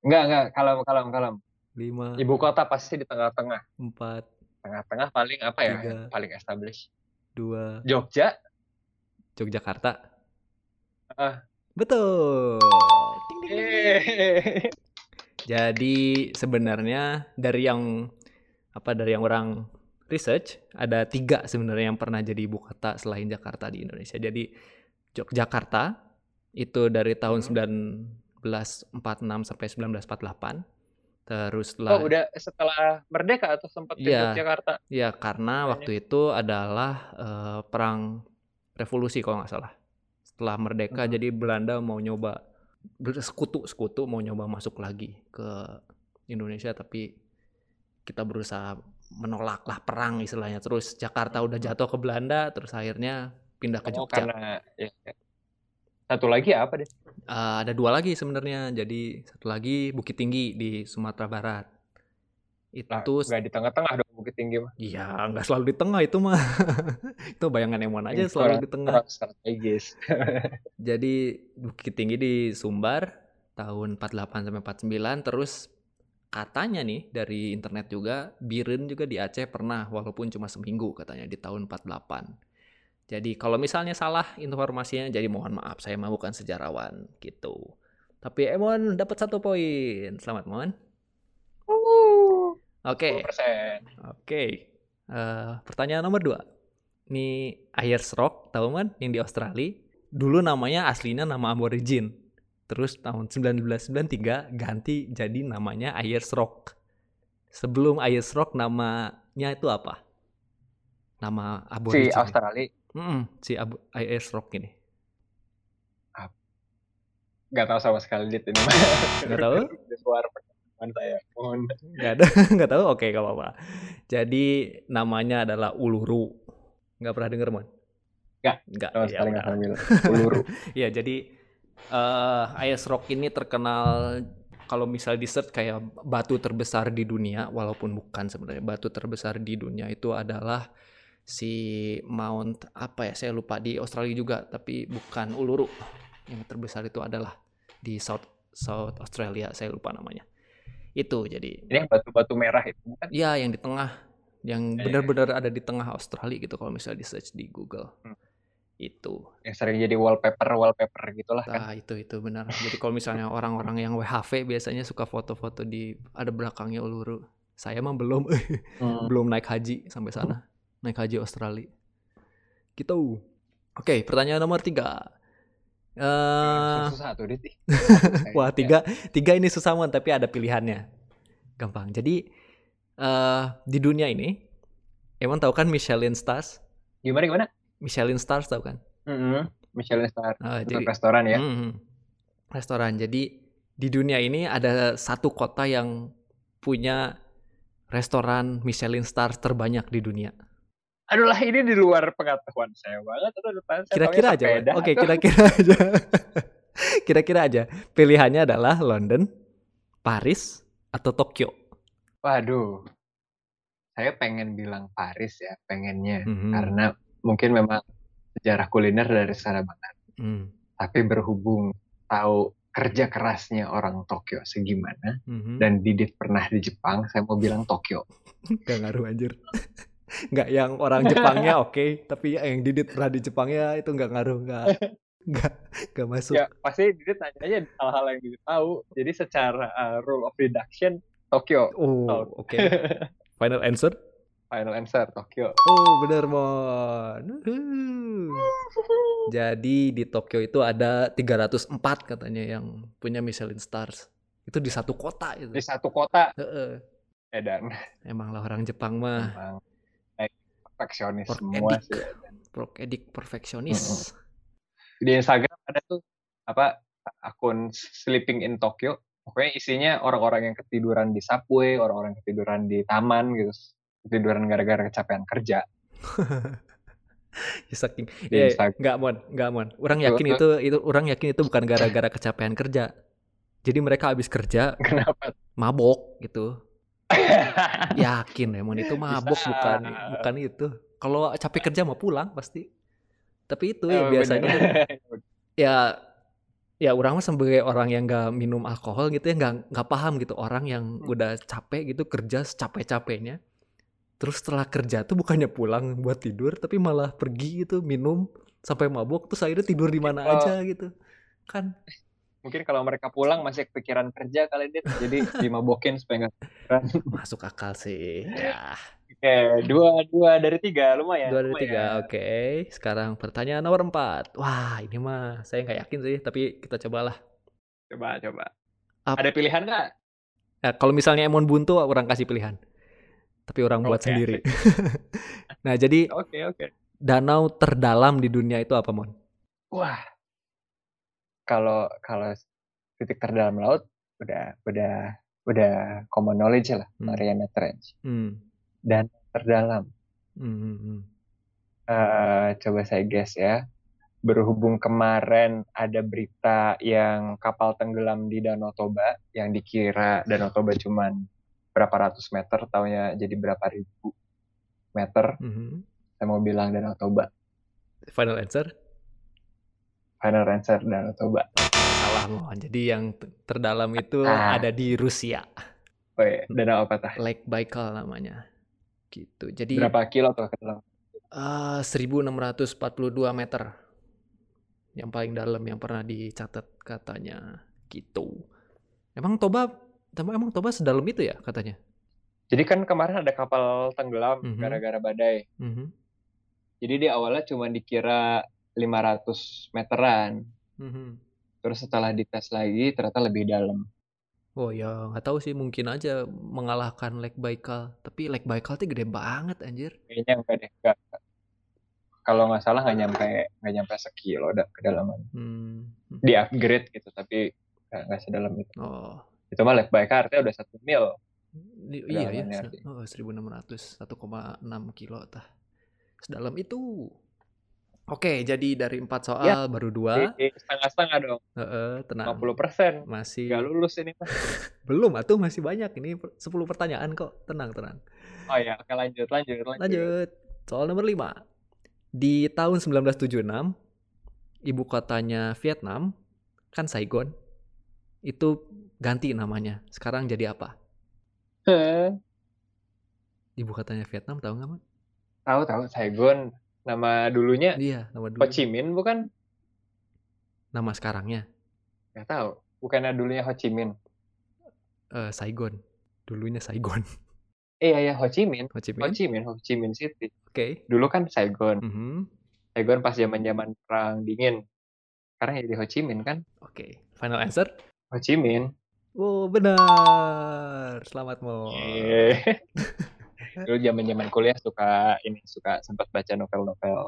Enggak enggak kalem kalem kalem. Lima ibu kota pasti di tengah-tengah. empat tengah-tengah paling apa ya? tiga, paling established. dua Jogja? Yogyakarta. Ah. Betul. Ding, ding, ding. Jadi sebenarnya dari yang apa dari yang orang research ada tiga sebenarnya yang pernah jadi ibu kota selain Jakarta di Indonesia. Jadi Yogyakarta itu dari tahun hmm. 1946 sampai 1948. Terus setelah Oh, udah setelah merdeka atau sempat ke ya, Yogyakarta? Iya, karena waktu itu adalah uh, perang revolusi kalau nggak salah. Setelah merdeka hmm. jadi Belanda mau nyoba sekutu sekutu mau nyoba masuk lagi ke Indonesia tapi kita berusaha menolak lah perang istilahnya terus Jakarta udah jatuh ke Belanda terus akhirnya pindah ke oh, Jogja. Karena ya, ya. satu lagi apa deh? Uh, ada dua lagi sebenarnya jadi satu lagi Bukit Tinggi di Sumatera Barat. Itu nggak di tengah-tengah dong Bukit Tinggi mah. Iya, nggak selalu di tengah itu mah. itu bayangan Emon aja selalu di tengah. Strategis. Jadi Bukit Tinggi di Sumbar tahun 48 sampai 49 terus katanya nih dari internet juga Biren juga di Aceh pernah walaupun cuma seminggu katanya di tahun 48. Jadi kalau misalnya salah informasinya jadi mohon maaf saya mah bukan sejarawan gitu. Tapi Emon dapat satu poin. Selamat Mon. Oke. Okay. Oke. Okay. Uh, eh, pertanyaan nomor dua. Ini Ayers Rock, tahu kan? Yang di Australia. Dulu namanya aslinya nama aborigin. Terus tahun 1993 ganti jadi namanya Ayers Rock. Sebelum Ayers Rock namanya itu apa? Nama aborigin. Si Australia. Mm -mm, si Ab Ayers Rock ini. Gak tahu sama sekali dit ini. Gak tahu? teman saya. Mohon. Gak ada, nggak tahu. Oke, gak apa-apa. Jadi namanya adalah Uluru. Nggak pernah denger, Mon? Nggak. Nggak. ya, Uluru. Iya, jadi uh, Ice Rock ini terkenal kalau misal di search kayak batu terbesar di dunia walaupun bukan sebenarnya batu terbesar di dunia itu adalah si Mount apa ya saya lupa di Australia juga tapi bukan Uluru. Yang terbesar itu adalah di South South Australia saya lupa namanya. Itu jadi ini yang batu-batu merah itu kan iya yang di tengah yang iya, iya. benar-benar ada di tengah Australia gitu kalau misalnya di search di Google. Hmm itu. Yang sering jadi wallpaper wallpaper gitulah kan. Nah, itu itu benar. Jadi kalau misalnya orang-orang yang WHV biasanya suka foto-foto di ada belakangnya Uluru. Saya mah belum. Hmm. belum naik haji sampai sana. Naik haji Australia. Gitu. Oke pertanyaan nomor tiga. Uh, susah tuh wah tiga tiga ini susah man tapi ada pilihannya. Gampang. Jadi uh, di dunia ini emang tahu kan Michelin stars? Gimana gimana Michelin Stars tau kan? Mm-hmm. Michelin Stars. Uh, jadi, restoran ya. Mm-hmm. Restoran. Jadi di dunia ini ada satu kota yang punya restoran Michelin Stars terbanyak di dunia. Aduh lah ini di luar pengetahuan saya banget. Kira-kira aja. Oke, okay, kira-kira aja. kira-kira aja. Pilihannya adalah London, Paris, atau Tokyo. Waduh. Saya pengen bilang Paris ya, pengennya. Mm-hmm. Karena mungkin memang sejarah kuliner dari sana banget. Hmm. Tapi berhubung tahu kerja kerasnya orang Tokyo segimana hmm dan Didit pernah di Jepang, saya mau bilang Tokyo. Gak ngaruh anjir. Gak yang orang Jepangnya oke, okay, tapi yang Didit pernah di Jepangnya itu gak ngaruh, gak gak gak masuk. Ya pasti Didit nanya aja hal-hal yang Didit tahu. Jadi secara uh, rule of reduction Tokyo. Oh, oke. Okay. Final answer? Final answer Tokyo. Oh benar Mon. Jadi di Tokyo itu ada 304 katanya yang punya Michelin Stars. Itu di satu kota itu. Di satu kota. Heeh. Edan. Emang lah orang Jepang mah. Emang perfeksionis semua sih. Edik perfeksionis. Di Instagram ada tuh apa akun Sleeping in Tokyo. Pokoknya isinya orang-orang yang ketiduran di subway, orang-orang yang ketiduran di taman gitu tiduran gara-gara kecapean kerja. ya saking. Ya, nggak mon nggak mon. Orang yakin itu itu orang yakin itu bukan gara-gara kecapean kerja. Jadi mereka habis kerja kenapa? mabok gitu. Yakin ya mon itu mabok Bisa. bukan bukan itu. Kalau capek kerja mau pulang pasti. Tapi itu ya oh, biasanya ya ya orang mah sebagai orang yang nggak minum alkohol gitu ya nggak nggak paham gitu. Orang yang hmm. udah capek gitu kerja capek-capeknya terus setelah kerja tuh bukannya pulang buat tidur tapi malah pergi gitu minum sampai mabuk terus akhirnya tidur di mana aja gitu kan mungkin kalau mereka pulang masih kepikiran kerja kali dia jadi dimabokin supaya nggak masuk akal sih ya Oke, dua dua dari tiga lumayan. Dua dari lumayan. tiga, oke. Okay. Sekarang pertanyaan nomor empat. Wah, ini mah saya nggak yakin sih, tapi kita cobalah. Coba, coba. Apa? Ada pilihan nggak? Ya, kalau misalnya Emon buntu, orang kasih pilihan tapi orang buat okay. sendiri. nah, jadi Oke, okay, oke. Okay. Danau terdalam di dunia itu apa, Mon? Wah. Kalau kalau titik terdalam laut udah udah udah common knowledge lah, hmm. Mariana Trench. Hmm. Dan terdalam. Hmm. Uh, coba saya guess ya. Berhubung kemarin ada berita yang kapal tenggelam di Danau Toba yang dikira Danau Toba cuman berapa ratus meter, taunya jadi berapa ribu meter. Mm -hmm. Saya mau bilang Danau Toba. Final answer? Final answer Danau Toba. Salah mohon. Jadi yang terdalam itu ah. ada di Rusia. Oh iya, danau apa tah? Lake Baikal namanya. Gitu. Jadi berapa kilo tuh ke dalam? Uh, 1642 meter. Yang paling dalam yang pernah dicatat katanya gitu. Emang Toba tapi emang Toba sedalam itu ya katanya? Jadi kan kemarin ada kapal tenggelam mm -hmm. gara-gara badai. Mm -hmm. Jadi di awalnya cuma dikira 500 meteran. Mm -hmm. Terus setelah dites lagi ternyata lebih dalam. Oh ya nggak tahu sih mungkin aja mengalahkan Lake Baikal. Tapi Lake Baikal tuh gede banget anjir. Kayaknya enggak deh. Enggak. Kalau nggak salah nggak nyampe nggak nyampe sekilo dah kedalaman. Hmm. Di upgrade gitu tapi nggak sedalam itu. Oh itu mah Lake Baikal artinya udah satu mil iya ya oh, 1600 1,6 kilo tah sedalam itu Oke, jadi dari empat soal ya, baru dua. Setengah-setengah dong. Uh, uh, tenang. 50 persen. Masih. Gak lulus ini. Belum, atuh masih banyak. Ini 10 pertanyaan kok. Tenang, tenang. Oh ya, oke lanjut, lanjut, lanjut. Lanjut. Soal nomor 5. Di tahun 1976, ibu kotanya Vietnam, kan Saigon, itu ganti namanya. Sekarang jadi apa? Huh? Ibu kotanya Vietnam tahu nggak, Man? Tahu, tahu. Saigon. Nama dulunya Iya, nama Ho Chi Minh bukan? Nama sekarangnya? Nggak tahu. Bukannya dulunya Ho Chi Minh? Uh, Saigon. Dulunya Saigon. Iya, ya Ho Chi Minh. Ho Chi Minh. Ho Chi Minh, Ho Chi Minh City. Oke. Okay. Dulu kan Saigon. Mm -hmm. Saigon pas zaman-zaman perang dingin. Sekarang jadi Ho Chi Minh kan? Oke. Okay. Final answer? Ho Chi Minh. Oh, benar. Selamat. Yeah. dulu zaman zaman kuliah suka ini suka sempat baca novel-novel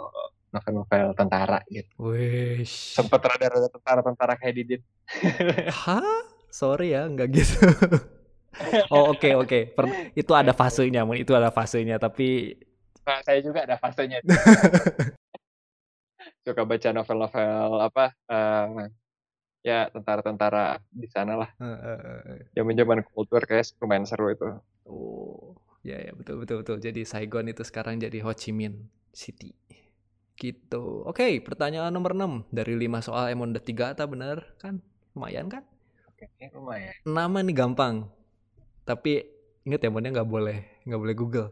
novel-novel tentara gitu. Wih. Sempat rada-rada tentara-tentara kayak Didin. Hah? Sorry ya, nggak gitu. oh oke okay, oke, okay. itu ada fasenya, itu ada fasenya, tapi nah, saya juga ada fasenya. suka baca novel-novel apa? Uh, ya tentara-tentara di sana lah. Zaman-zaman kultur kayak lumayan seru itu. Oh. Ya ya betul betul betul. Jadi Saigon itu sekarang jadi Ho Chi Minh City. Gitu. Oke, okay, pertanyaan nomor 6 dari 5 soal emang udah 3 atau bener kan? Lumayan kan? Oke, lumayan. Nama nih gampang. Tapi inget ya nggak boleh nggak boleh Google.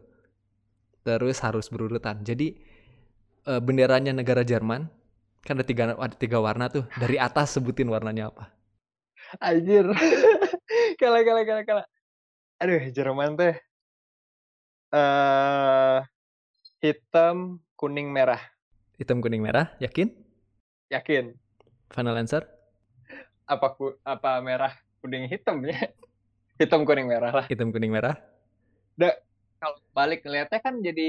Terus harus berurutan. Jadi e, benderanya negara Jerman kan ada tiga ada tiga warna tuh. Dari atas sebutin warnanya apa? Anjir. kala kala kala kala. Aduh, Jerman teh uh, hitam, kuning, merah. Hitam, kuning, merah, yakin? Yakin. Final answer? Apa ku, apa merah, kuning, hitam ya? Hitam, kuning, merah lah. Hitam, kuning, merah. Da, kalau balik ngeliatnya kan jadi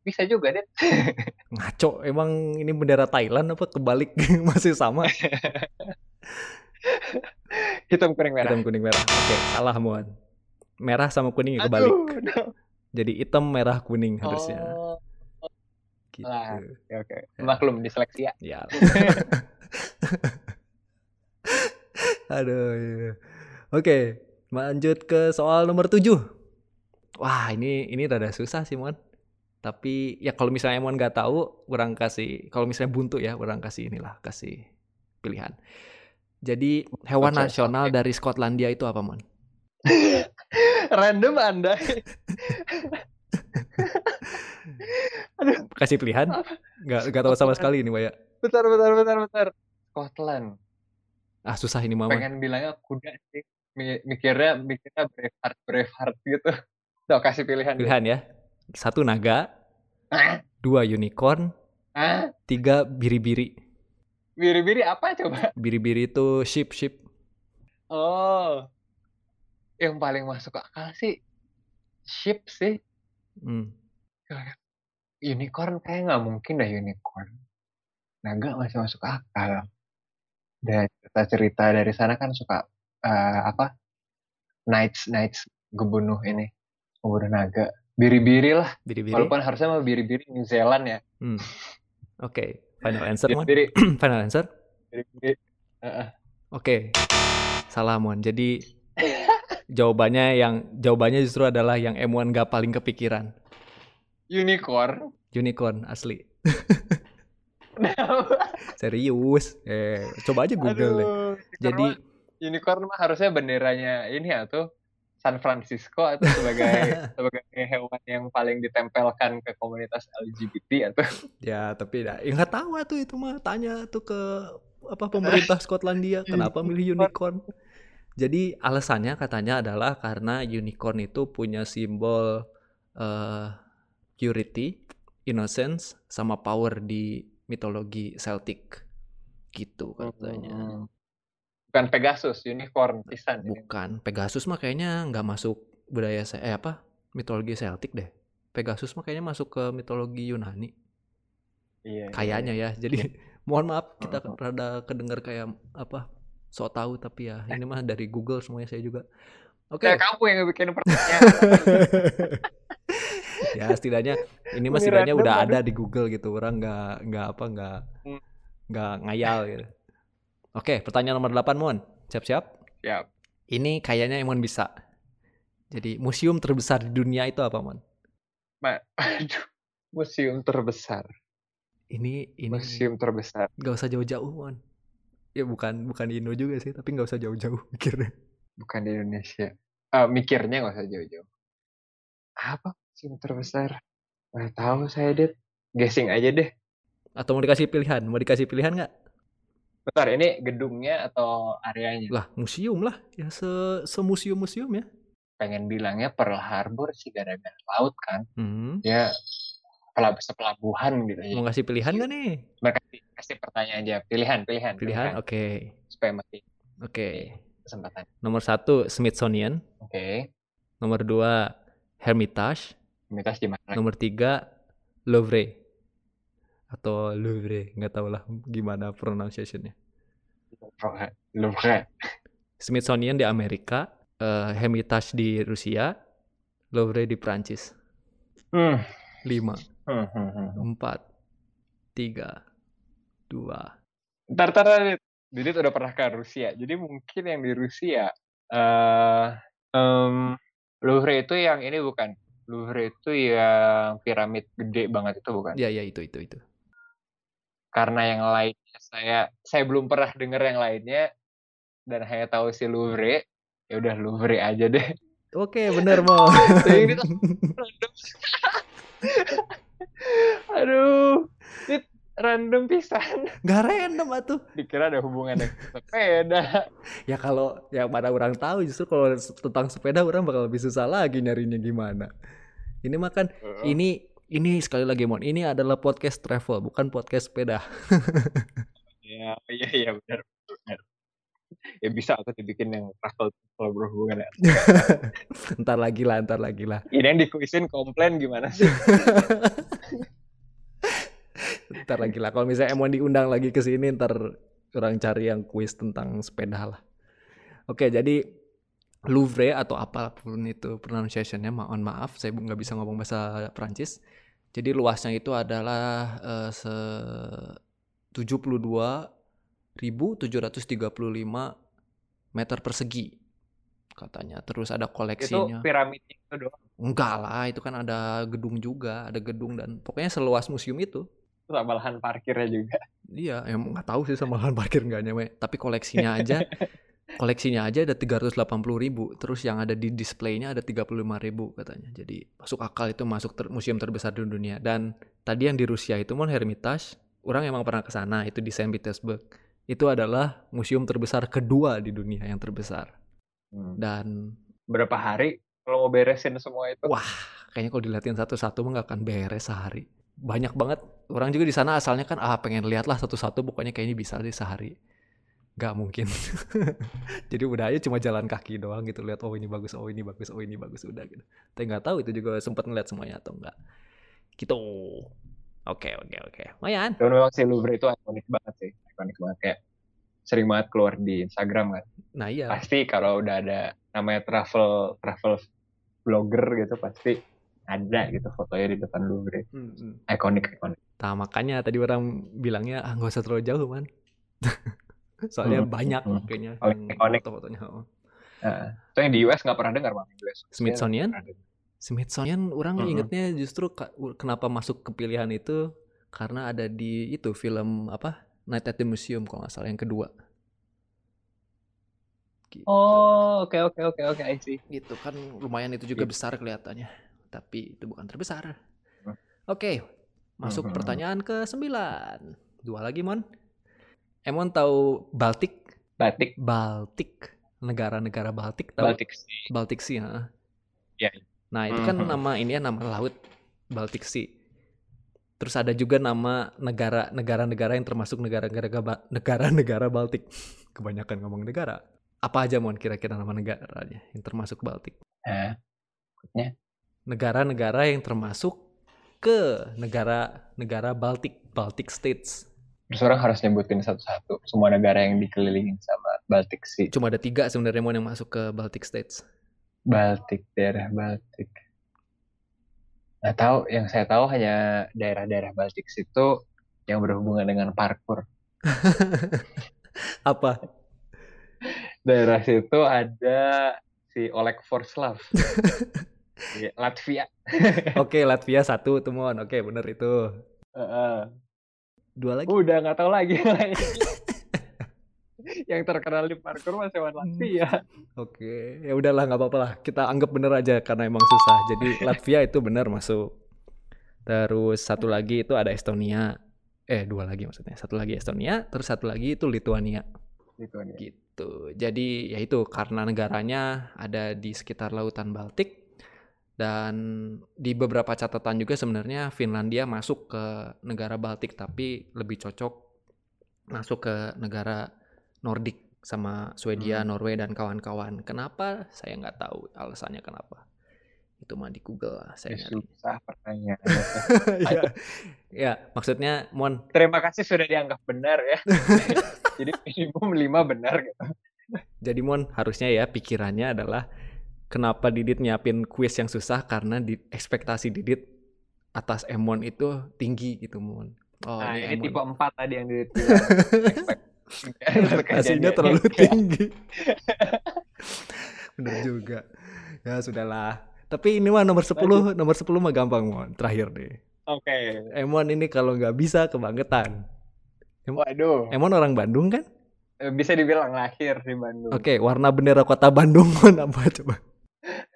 bisa juga deh. Ngaco, emang ini bendera Thailand apa kebalik masih sama? hitam, kuning, merah. Hitam, kuning, merah. Oke, salah Muan. Merah sama kuning kebalik. Aduh, no. Jadi hitam, merah, kuning harusnya. Oh. Gitu. Nah, oke, oke. Ya. Maklum diseleksi ya. Ya. Aduh. Iya. Oke, lanjut ke soal nomor 7. Wah, ini ini rada susah sih, Mon. Tapi ya kalau misalnya Mon nggak tahu, kurang kasih. Kalau misalnya buntu ya, kurang kasih inilah, kasih pilihan. Jadi hewan okay, nasional okay. dari Skotlandia itu apa, Mon? Random Anda. Aduh. Kasih pilihan? Gak, gak tahu sama sekali ini, Waya. Bentar, bentar, bentar, bentar. Scotland. Ah, susah ini, Mama. Pengen bilangnya kuda sih. Mikirnya, mikirnya Braveheart, Braveheart gitu. Tuh, kasih pilihan. Pilihan ya. Satu naga. Dua unicorn. Tiga biri-biri. Biri-biri apa coba? Biri-biri itu ship, ship. Oh, yang paling masuk akal sih ship sih. Hmm. Unicorn kayak nggak mungkin dah unicorn. Naga masih masuk akal. Dan cerita-cerita dari sana kan suka uh, apa? Knights Knights ngebunuh ini, ngebunuh naga. Biri-biri lah. Biri-biri. Walaupun harusnya mau biri-biri New Zealand ya. Hmm. Oke, okay. final answer -biri. final answer. Biri-biri. Uh -uh. Oke, okay. salah mon. Jadi jawabannya yang jawabannya justru adalah yang M1 gak paling kepikiran. Unicorn. Unicorn asli. Serius. Eh, coba aja Google Aduh, deh. Jadi unicorn mah harusnya benderanya ini ya tuh San Francisco atau sebagai sebagai hewan yang paling ditempelkan ke komunitas LGBT atau ya tapi ya nggak tahu tuh itu mah tanya tuh ke apa pemerintah Skotlandia kenapa milih unicorn jadi alasannya katanya adalah karena unicorn itu punya simbol uh, purity, innocence, sama power di mitologi Celtic. Gitu katanya. Hmm. Bukan Pegasus, unicorn pisan. Bukan, Pegasus mah kayaknya nggak masuk budaya saya eh apa? Mitologi Celtic deh. Pegasus mah kayaknya masuk ke mitologi Yunani. Iya. iya kayaknya iya. ya. Jadi mohon maaf kita rada kedengar kayak apa so tahu tapi ya ini mah dari Google semuanya saya juga. Oke. Okay. kamu yang bikin pertanyaan. ya setidaknya ini mah setidaknya udah ada di Google gitu orang nggak nggak apa nggak hmm. nggak ngayal gitu oke pertanyaan nomor 8 Mon. Siap-siap? Siap. Ini kayaknya Emon bisa. Jadi museum terbesar di dunia itu apa Mon? Ma aduh museum terbesar. Ini ini museum terbesar. nggak usah jauh-jauh Mon. Ya bukan bukan di Indo juga sih tapi nggak usah jauh-jauh mikirnya. Bukan di Indonesia. Uh, mikirnya nggak usah jauh-jauh. Apa museum terbesar? Nggak tahu saya deh guessing aja deh. Atau mau dikasih pilihan? Mau dikasih pilihan nggak bentar ini gedungnya atau areanya? Lah museum lah ya se semuseum museum ya. Pengen bilangnya Pearl Harbor sih gara-gara laut kan. Hmm. ya pelabuhan gitu mau ngasih pilihan nggak nih? Mereka kasih pertanyaan aja pilihan pilihan pilihan oke. Okay. supaya mati. Oke. Okay. kesempatan. Nomor satu Smithsonian. Oke. Okay. nomor dua Hermitage. Hermitage di mana? Nomor tiga Louvre atau Louvre nggak tahu lah gimana pronunciationnya. Louvre. Smithsonian di Amerika uh, Hermitage di Rusia Louvre di Prancis hmm. lima. Hmm, hmm, hmm. empat. Tiga. Dua. Ntar ntar Didit udah pernah ke Rusia. Jadi mungkin yang di Rusia uh, um, Louvre itu yang ini bukan? Louvre itu yang piramid gede banget itu bukan? Iya iya itu itu itu karena yang lainnya saya saya belum pernah dengar yang lainnya dan hanya tahu si Louvre ya udah Louvre aja deh. Oke bener mau aduh ini random pisan. Gak random atuh dikira ada hubungan dengan sepeda. Ya kalau yang pada orang tahu justru kalau tentang sepeda orang bakal lebih susah lagi nyarinya gimana. Ini makan uh. ini ini sekali lagi mon ini adalah podcast travel bukan podcast sepeda. Ya iya iya benar benar. Ya bisa atau dibikin yang travel kalau berhubungan ya. Ntar lagi lah ntar lagi lah. Ini yang dikuisin komplain gimana sih? Ntar lagi lah kalau misalnya emang diundang lagi ke sini ntar orang cari yang kuis tentang sepeda lah. Oke jadi Louvre atau apa pun itu pronunciationnya mohon maaf saya nggak bisa ngomong bahasa Prancis jadi luasnya itu adalah uh, se 72.735 meter persegi katanya. Terus ada koleksinya. itu piramid itu doang? Enggak lah itu kan ada gedung juga ada gedung dan pokoknya seluas museum itu. Sama lahan parkirnya juga? Iya yang nggak tahu sih sama lahan parkir nggak nyampe tapi koleksinya aja koleksinya aja ada 380 ribu terus yang ada di displaynya ada 35 ribu katanya. Jadi masuk akal itu masuk ter museum terbesar di dunia. Dan tadi yang di Rusia itu mon Hermitage orang emang pernah ke sana itu di Saint Petersburg. Itu adalah museum terbesar kedua di dunia yang terbesar. Hmm. dan berapa hari kalau mau beresin semua itu? Wah kayaknya kalau dilihatin satu-satu nggak akan beres sehari. Banyak banget orang juga di sana asalnya kan ah pengen lihat lah satu-satu pokoknya kayaknya bisa deh sehari Gak mungkin. Jadi udah aja cuma jalan kaki doang gitu lihat oh ini bagus, oh ini bagus, oh ini bagus udah gitu. Tapi nggak tahu itu juga sempat ngeliat semuanya atau enggak. Gitu. Oke, oke, oke. Lumayan. Dan memang si Louvre itu ikonik banget sih. Ikonik banget kayak sering banget keluar di Instagram kan. Nah iya. Pasti kalau udah ada namanya travel travel blogger gitu pasti ada gitu fotonya di depan Louvre. Hmm, hmm. Ikonik, ikonik. Nah makanya tadi orang bilangnya ah nggak usah terlalu jauh man. soalnya hmm. banyak hmm. kayaknya oh, foto-fotonya oh. Uh, itu yang di US nggak pernah dengar bang US Smithsonian Smithsonian orang -hmm. ingetnya justru kenapa masuk ke pilihan itu karena ada di itu film apa Night at the Museum kalau nggak salah yang kedua gitu. oh oke okay, oke okay, oke okay, oke okay, I itu kan lumayan itu juga yeah. besar kelihatannya tapi itu bukan terbesar hmm. oke okay, masuk hmm. pertanyaan ke sembilan dua lagi mon Emon tahu Baltik? Baltik. Baltik. Negara-negara Baltik tahu? Baltik Sea. Baltik Sea, ya. Yeah. Nah, itu kan mm -hmm. nama ini ya nama laut Baltic Sea. Terus ada juga nama negara negara-negara yang termasuk negara-negara negara-negara Baltik. Kebanyakan ngomong negara. Apa aja mon kira-kira nama negaranya yang termasuk Baltik? Eh, negara-negara yang termasuk ke negara-negara Baltik, Baltic States. Terus orang harus nyebutin satu-satu semua negara yang dikelilingin sama Baltic Sea. Cuma ada tiga sebenarnya mau yang masuk ke Baltic States. Baltic, daerah Baltic. Nggak tahu, yang saya tahu hanya daerah-daerah Baltik situ yang berhubungan dengan parkur. Apa? Daerah situ ada si Oleg Forslav. Latvia. Oke, Latvia satu Mon. Oke, bener itu. Uh, uh. Dua lagi. Udah nggak tahu lagi. yang terkenal di parkur masih Latvia. Hmm. Oke, ya udahlah nggak apa-apa lah. Kita anggap bener aja karena emang susah. Jadi Latvia itu bener masuk. Terus satu lagi itu ada Estonia. Eh dua lagi maksudnya. Satu lagi Estonia, terus satu lagi itu Lituania. Lituania. Gitu. Jadi ya itu karena negaranya ada di sekitar Lautan Baltik dan di beberapa catatan juga sebenarnya Finlandia masuk ke negara Baltik tapi lebih cocok masuk ke negara Nordik sama Swedia, hmm. Norway dan kawan-kawan. Kenapa? Saya nggak tahu alasannya kenapa. Itu mah di Google lah saya nyari. Susah pertanyaan. ya, ya, maksudnya Mon. Terima kasih sudah dianggap benar ya. Jadi minimum lima benar gitu. Jadi Mon harusnya ya pikirannya adalah kenapa Didit nyiapin kuis yang susah karena di ekspektasi Didit atas Emon itu tinggi gitu Mon. Oh, nah, ini, ini tipe 4 tadi yang Didit Ekspektasinya terlalu tinggi. Bener juga. Ya sudahlah. Tapi ini mah nomor 10, Lanjut. nomor 10 mah gampang, Mon. Terakhir deh. Oke. Okay. Emon ini kalau nggak bisa kebangetan. Em Waduh. Emon orang Bandung kan? Eh, bisa dibilang lahir di Bandung. Oke, okay, warna bendera kota Bandung Mon apa coba?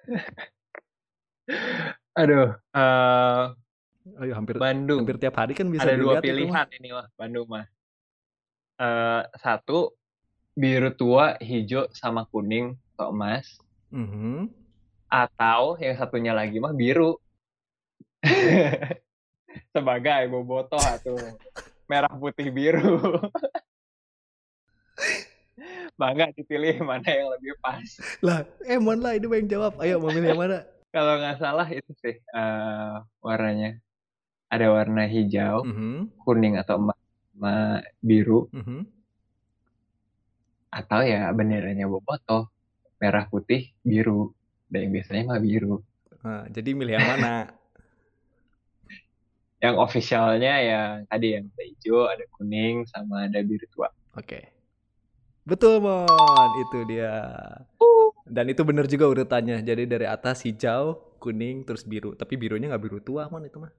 Aduh, uh, Ayo hampir Bandung. Hampir tiap hari kan bisa Ada dua pilihan ini mah Bandung mah uh, satu biru tua, hijau sama kuning atau emas. Mm -hmm. Atau yang satunya lagi mah biru. Sebagai bobotoh atau merah putih biru. Bangga dipilih mana yang lebih pas. Lah, Emon lah ini yang jawab. Ayo mau milih yang mana? Kalau nggak salah itu sih uh, warnanya. Ada warna hijau, mm -hmm. kuning atau emas sama biru. Mm -hmm. Atau ya benderanya Boboto, merah putih biru. Dan yang biasanya mah biru. Nah, jadi milih yang mana? yang officialnya yang tadi yang ada hijau, ada kuning, sama ada biru tua. Oke. Okay. Betul, Mon. Itu dia. Uh. Dan itu benar juga urutannya. Jadi dari atas hijau, kuning, terus biru. Tapi birunya nggak biru tua, Mon, itu mah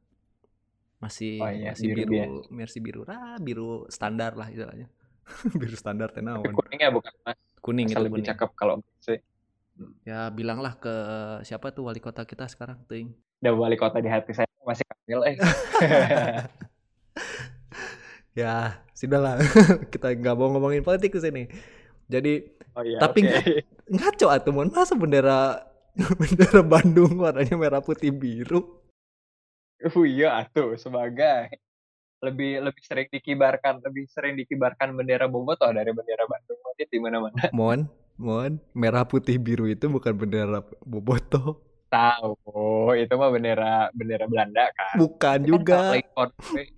masih oh, iya, masih biru, biru mercy biru lah biru standar lah istilahnya biru standar tenawan kuningnya bukan mas kuning itu lebih kuning. cakep kalau sih ya bilanglah ke siapa tuh wali kota kita sekarang ting udah wali kota di hati saya masih kamil eh ya sudahlah kita nggak mau ngomongin politik ke sini. Jadi oh, iya, tapi okay. ngaco atuh. Mon masa bendera bendera Bandung warnanya merah putih biru. Oh iya atuh sebagai. Lebih lebih sering dikibarkan lebih sering dikibarkan bendera Bobotoh dari bendera Bandung. Berarti di mana-mana. Mon, mon, merah putih biru itu bukan bendera Bobotoh. Tahu, oh, itu mah bendera bendera Belanda kan. Bukan kan juga.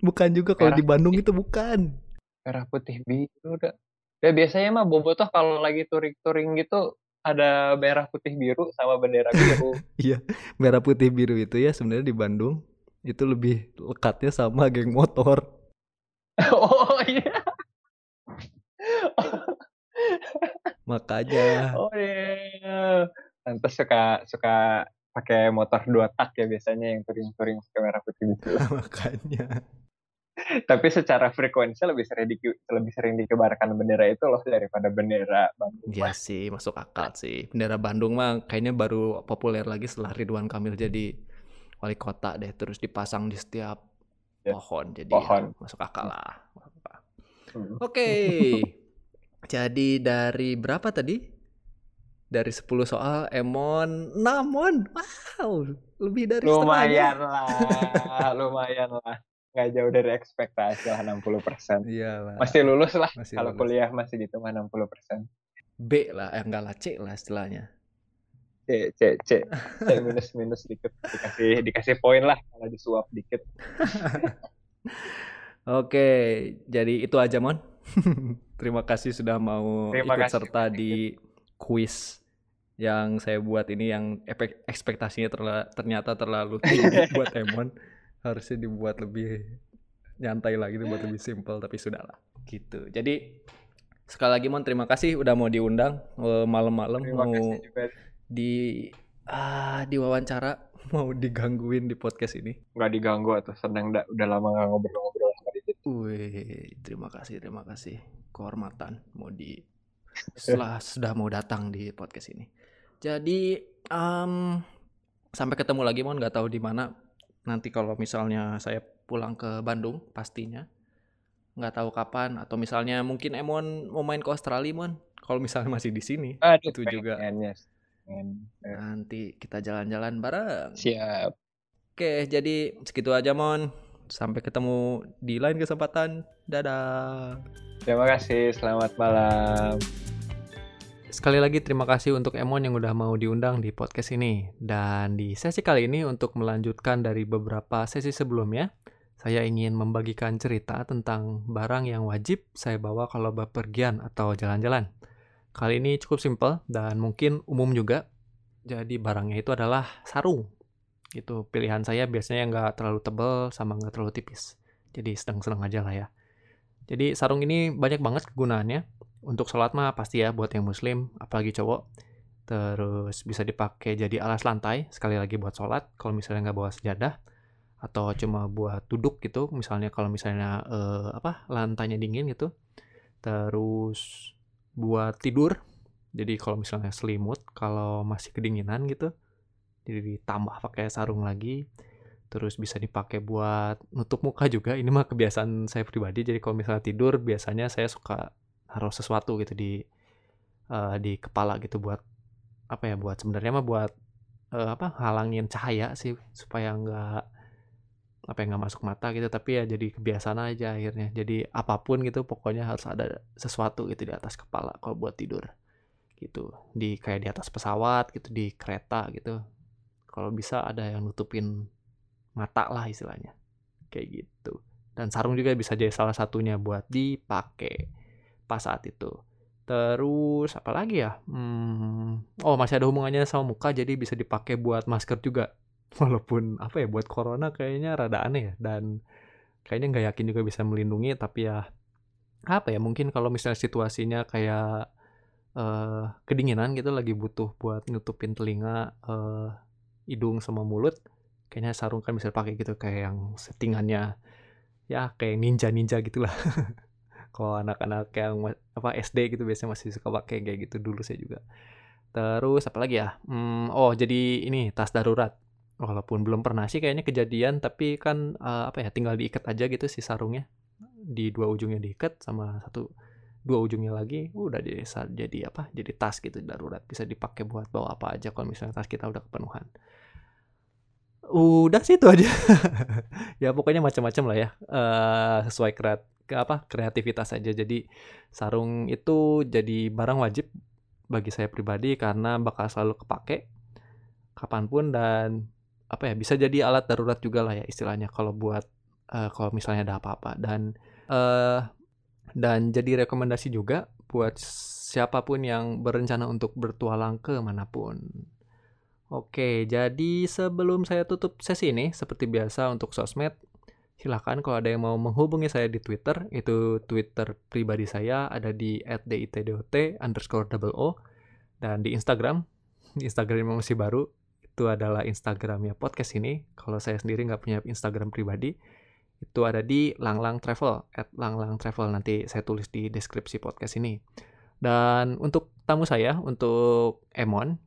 bukan juga kalau di Bandung itu bukan. Merah putih biru udah. Ya biasanya mah Bobotoh kalau lagi touring-touring gitu ada merah putih biru sama bendera biru. Iya, merah putih biru itu ya sebenarnya di Bandung itu lebih lekatnya sama geng motor. Oh iya. Makanya. Oh iya. Lantas suka suka pakai motor dua tak ya biasanya yang touring-touring pakai merah putih gitu. Makanya. Tapi secara frekuensi lebih sering di, lebih sering dikebarkan bendera itu loh daripada bendera Bandung. Iya sih, masuk akal sih. Bendera Bandung mah kayaknya baru populer lagi setelah Ridwan Kamil jadi wali kota deh terus dipasang di setiap ya. pohon jadi pohon. Ya, masuk akal lah hmm. oke okay. jadi dari berapa tadi dari 10 soal Emon Namon wow lebih dari lumayan lah lumayan lah. Nggak jauh dari ekspektasi lah 60 persen. Iyalah masih lulus lah kalau kuliah masih gitu mah 60 persen. B lah eh enggak lah C lah istilahnya. C C C. C minus minus dikit dikasih dikasih poin lah kalau disuap dikit. Oke jadi itu aja mon. Terima kasih sudah mau terima ikut kasih. serta di quiz yang saya buat ini yang ekspektasinya terla ternyata terlalu tinggi buat Emon harusnya dibuat lebih nyantai lagi dibuat lebih simple tapi sudahlah. Gitu. Jadi sekali lagi Mon terima kasih udah mau diundang eh, malam-malam mau di ah di wawancara mau digangguin di podcast ini. Nggak diganggu atau senang udah lama nggak ngobrol-ngobrol sama Wih, terima kasih terima kasih. Kehormatan mau di setelah sudah mau datang di podcast ini. Jadi um, sampai ketemu lagi mon. Nggak tahu di mana. Nanti kalau misalnya saya pulang ke Bandung pastinya. Nggak tahu kapan. Atau misalnya mungkin Emon mau main ke Australia mon. Kalau misalnya masih di sini Aduh, itu juga. yes. nanti kita jalan-jalan bareng. Siap. Oke jadi segitu aja mon. Sampai ketemu di lain kesempatan. Dadah. Terima kasih. Selamat malam Sekali lagi terima kasih untuk Emon yang udah mau diundang di podcast ini. Dan di sesi kali ini untuk melanjutkan dari beberapa sesi sebelumnya, saya ingin membagikan cerita tentang barang yang wajib saya bawa kalau bepergian atau jalan-jalan. Kali ini cukup simpel dan mungkin umum juga. Jadi barangnya itu adalah sarung. Itu pilihan saya biasanya nggak terlalu tebal sama nggak terlalu tipis. Jadi sedang-sedang aja lah ya. Jadi sarung ini banyak banget kegunaannya untuk sholat mah pasti ya buat yang muslim, apalagi cowok. Terus bisa dipakai jadi alas lantai, sekali lagi buat sholat, kalau misalnya nggak bawa sejadah. Atau cuma buat duduk gitu, misalnya kalau misalnya eh, apa lantainya dingin gitu. Terus buat tidur, jadi kalau misalnya selimut, kalau masih kedinginan gitu, jadi ditambah pakai sarung lagi. Terus bisa dipakai buat nutup muka juga. Ini mah kebiasaan saya pribadi. Jadi kalau misalnya tidur, biasanya saya suka harus sesuatu gitu di uh, di kepala gitu buat apa ya buat sebenarnya mah buat uh, apa halangin cahaya sih supaya nggak apa yang nggak masuk mata gitu. Tapi ya jadi kebiasaan aja akhirnya. Jadi apa pun gitu pokoknya harus ada sesuatu gitu di atas kepala kalau buat tidur gitu. Di kayak di atas pesawat gitu di kereta gitu. Kalau bisa ada yang nutupin mata lah istilahnya. Kayak gitu. Dan sarung juga bisa jadi salah satunya buat dipakai pas saat itu. Terus apa lagi ya? Hmm, oh masih ada hubungannya sama muka jadi bisa dipakai buat masker juga. Walaupun apa ya buat corona kayaknya rada aneh ya dan kayaknya nggak yakin juga bisa melindungi tapi ya apa ya mungkin kalau misalnya situasinya kayak uh, kedinginan gitu lagi butuh buat nutupin telinga, uh, hidung sama mulut, kayaknya sarung kan bisa pakai gitu kayak yang settingannya ya kayak ninja-ninja gitulah. kalau anak-anak yang apa SD gitu biasanya masih suka pakai kayak gitu dulu saya juga. Terus apa lagi ya? Hmm, oh jadi ini tas darurat. Walaupun belum pernah sih kayaknya kejadian tapi kan uh, apa ya tinggal diikat aja gitu si sarungnya. Di dua ujungnya diikat sama satu dua ujungnya lagi udah jadi jadi apa jadi tas gitu darurat. Bisa dipakai buat bawa apa aja kalau misalnya tas kita udah kepenuhan udah sih itu aja. Ya pokoknya macam-macam lah ya. Uh, sesuai kreat ke apa kreativitas saja jadi sarung itu jadi barang wajib bagi saya pribadi karena bakal selalu kepake kapan pun dan apa ya bisa jadi alat darurat juga lah ya istilahnya kalau buat uh, kalau misalnya ada apa-apa. Dan uh, dan jadi rekomendasi juga buat siapa pun yang berencana untuk bertualang ke mana pun. Oke, jadi sebelum saya tutup sesi ini, seperti biasa untuk sosmed, silahkan kalau ada yang mau menghubungi saya di Twitter, itu Twitter pribadi saya ada di @ditdot underscore double o dan di Instagram, Instagram yang masih baru itu adalah Instagramnya podcast ini. Kalau saya sendiri nggak punya Instagram pribadi, itu ada di Langlang Travel, at Langlang Travel nanti saya tulis di deskripsi podcast ini. Dan untuk tamu saya, untuk Emon,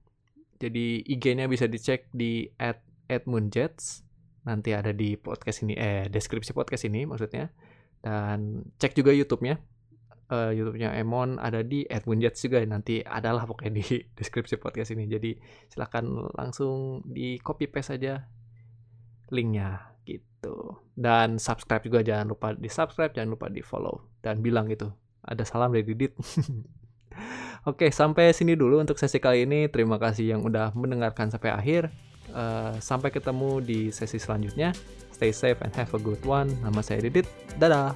jadi IG-nya bisa dicek di at @edmundjets nanti ada di podcast ini eh deskripsi podcast ini maksudnya. Dan cek juga YouTube-nya. Uh, YouTube-nya Emon ada di Edwin Jets juga. Nanti adalah pokoknya di deskripsi podcast ini. Jadi silahkan langsung di copy paste saja linknya gitu. Dan subscribe juga jangan lupa di subscribe jangan lupa di follow. Dan bilang gitu ada salam dari Didit Oke, sampai sini dulu untuk sesi kali ini. Terima kasih yang udah mendengarkan sampai akhir. Uh, sampai ketemu di sesi selanjutnya. Stay safe and have a good one. Nama saya Didit. Dadah.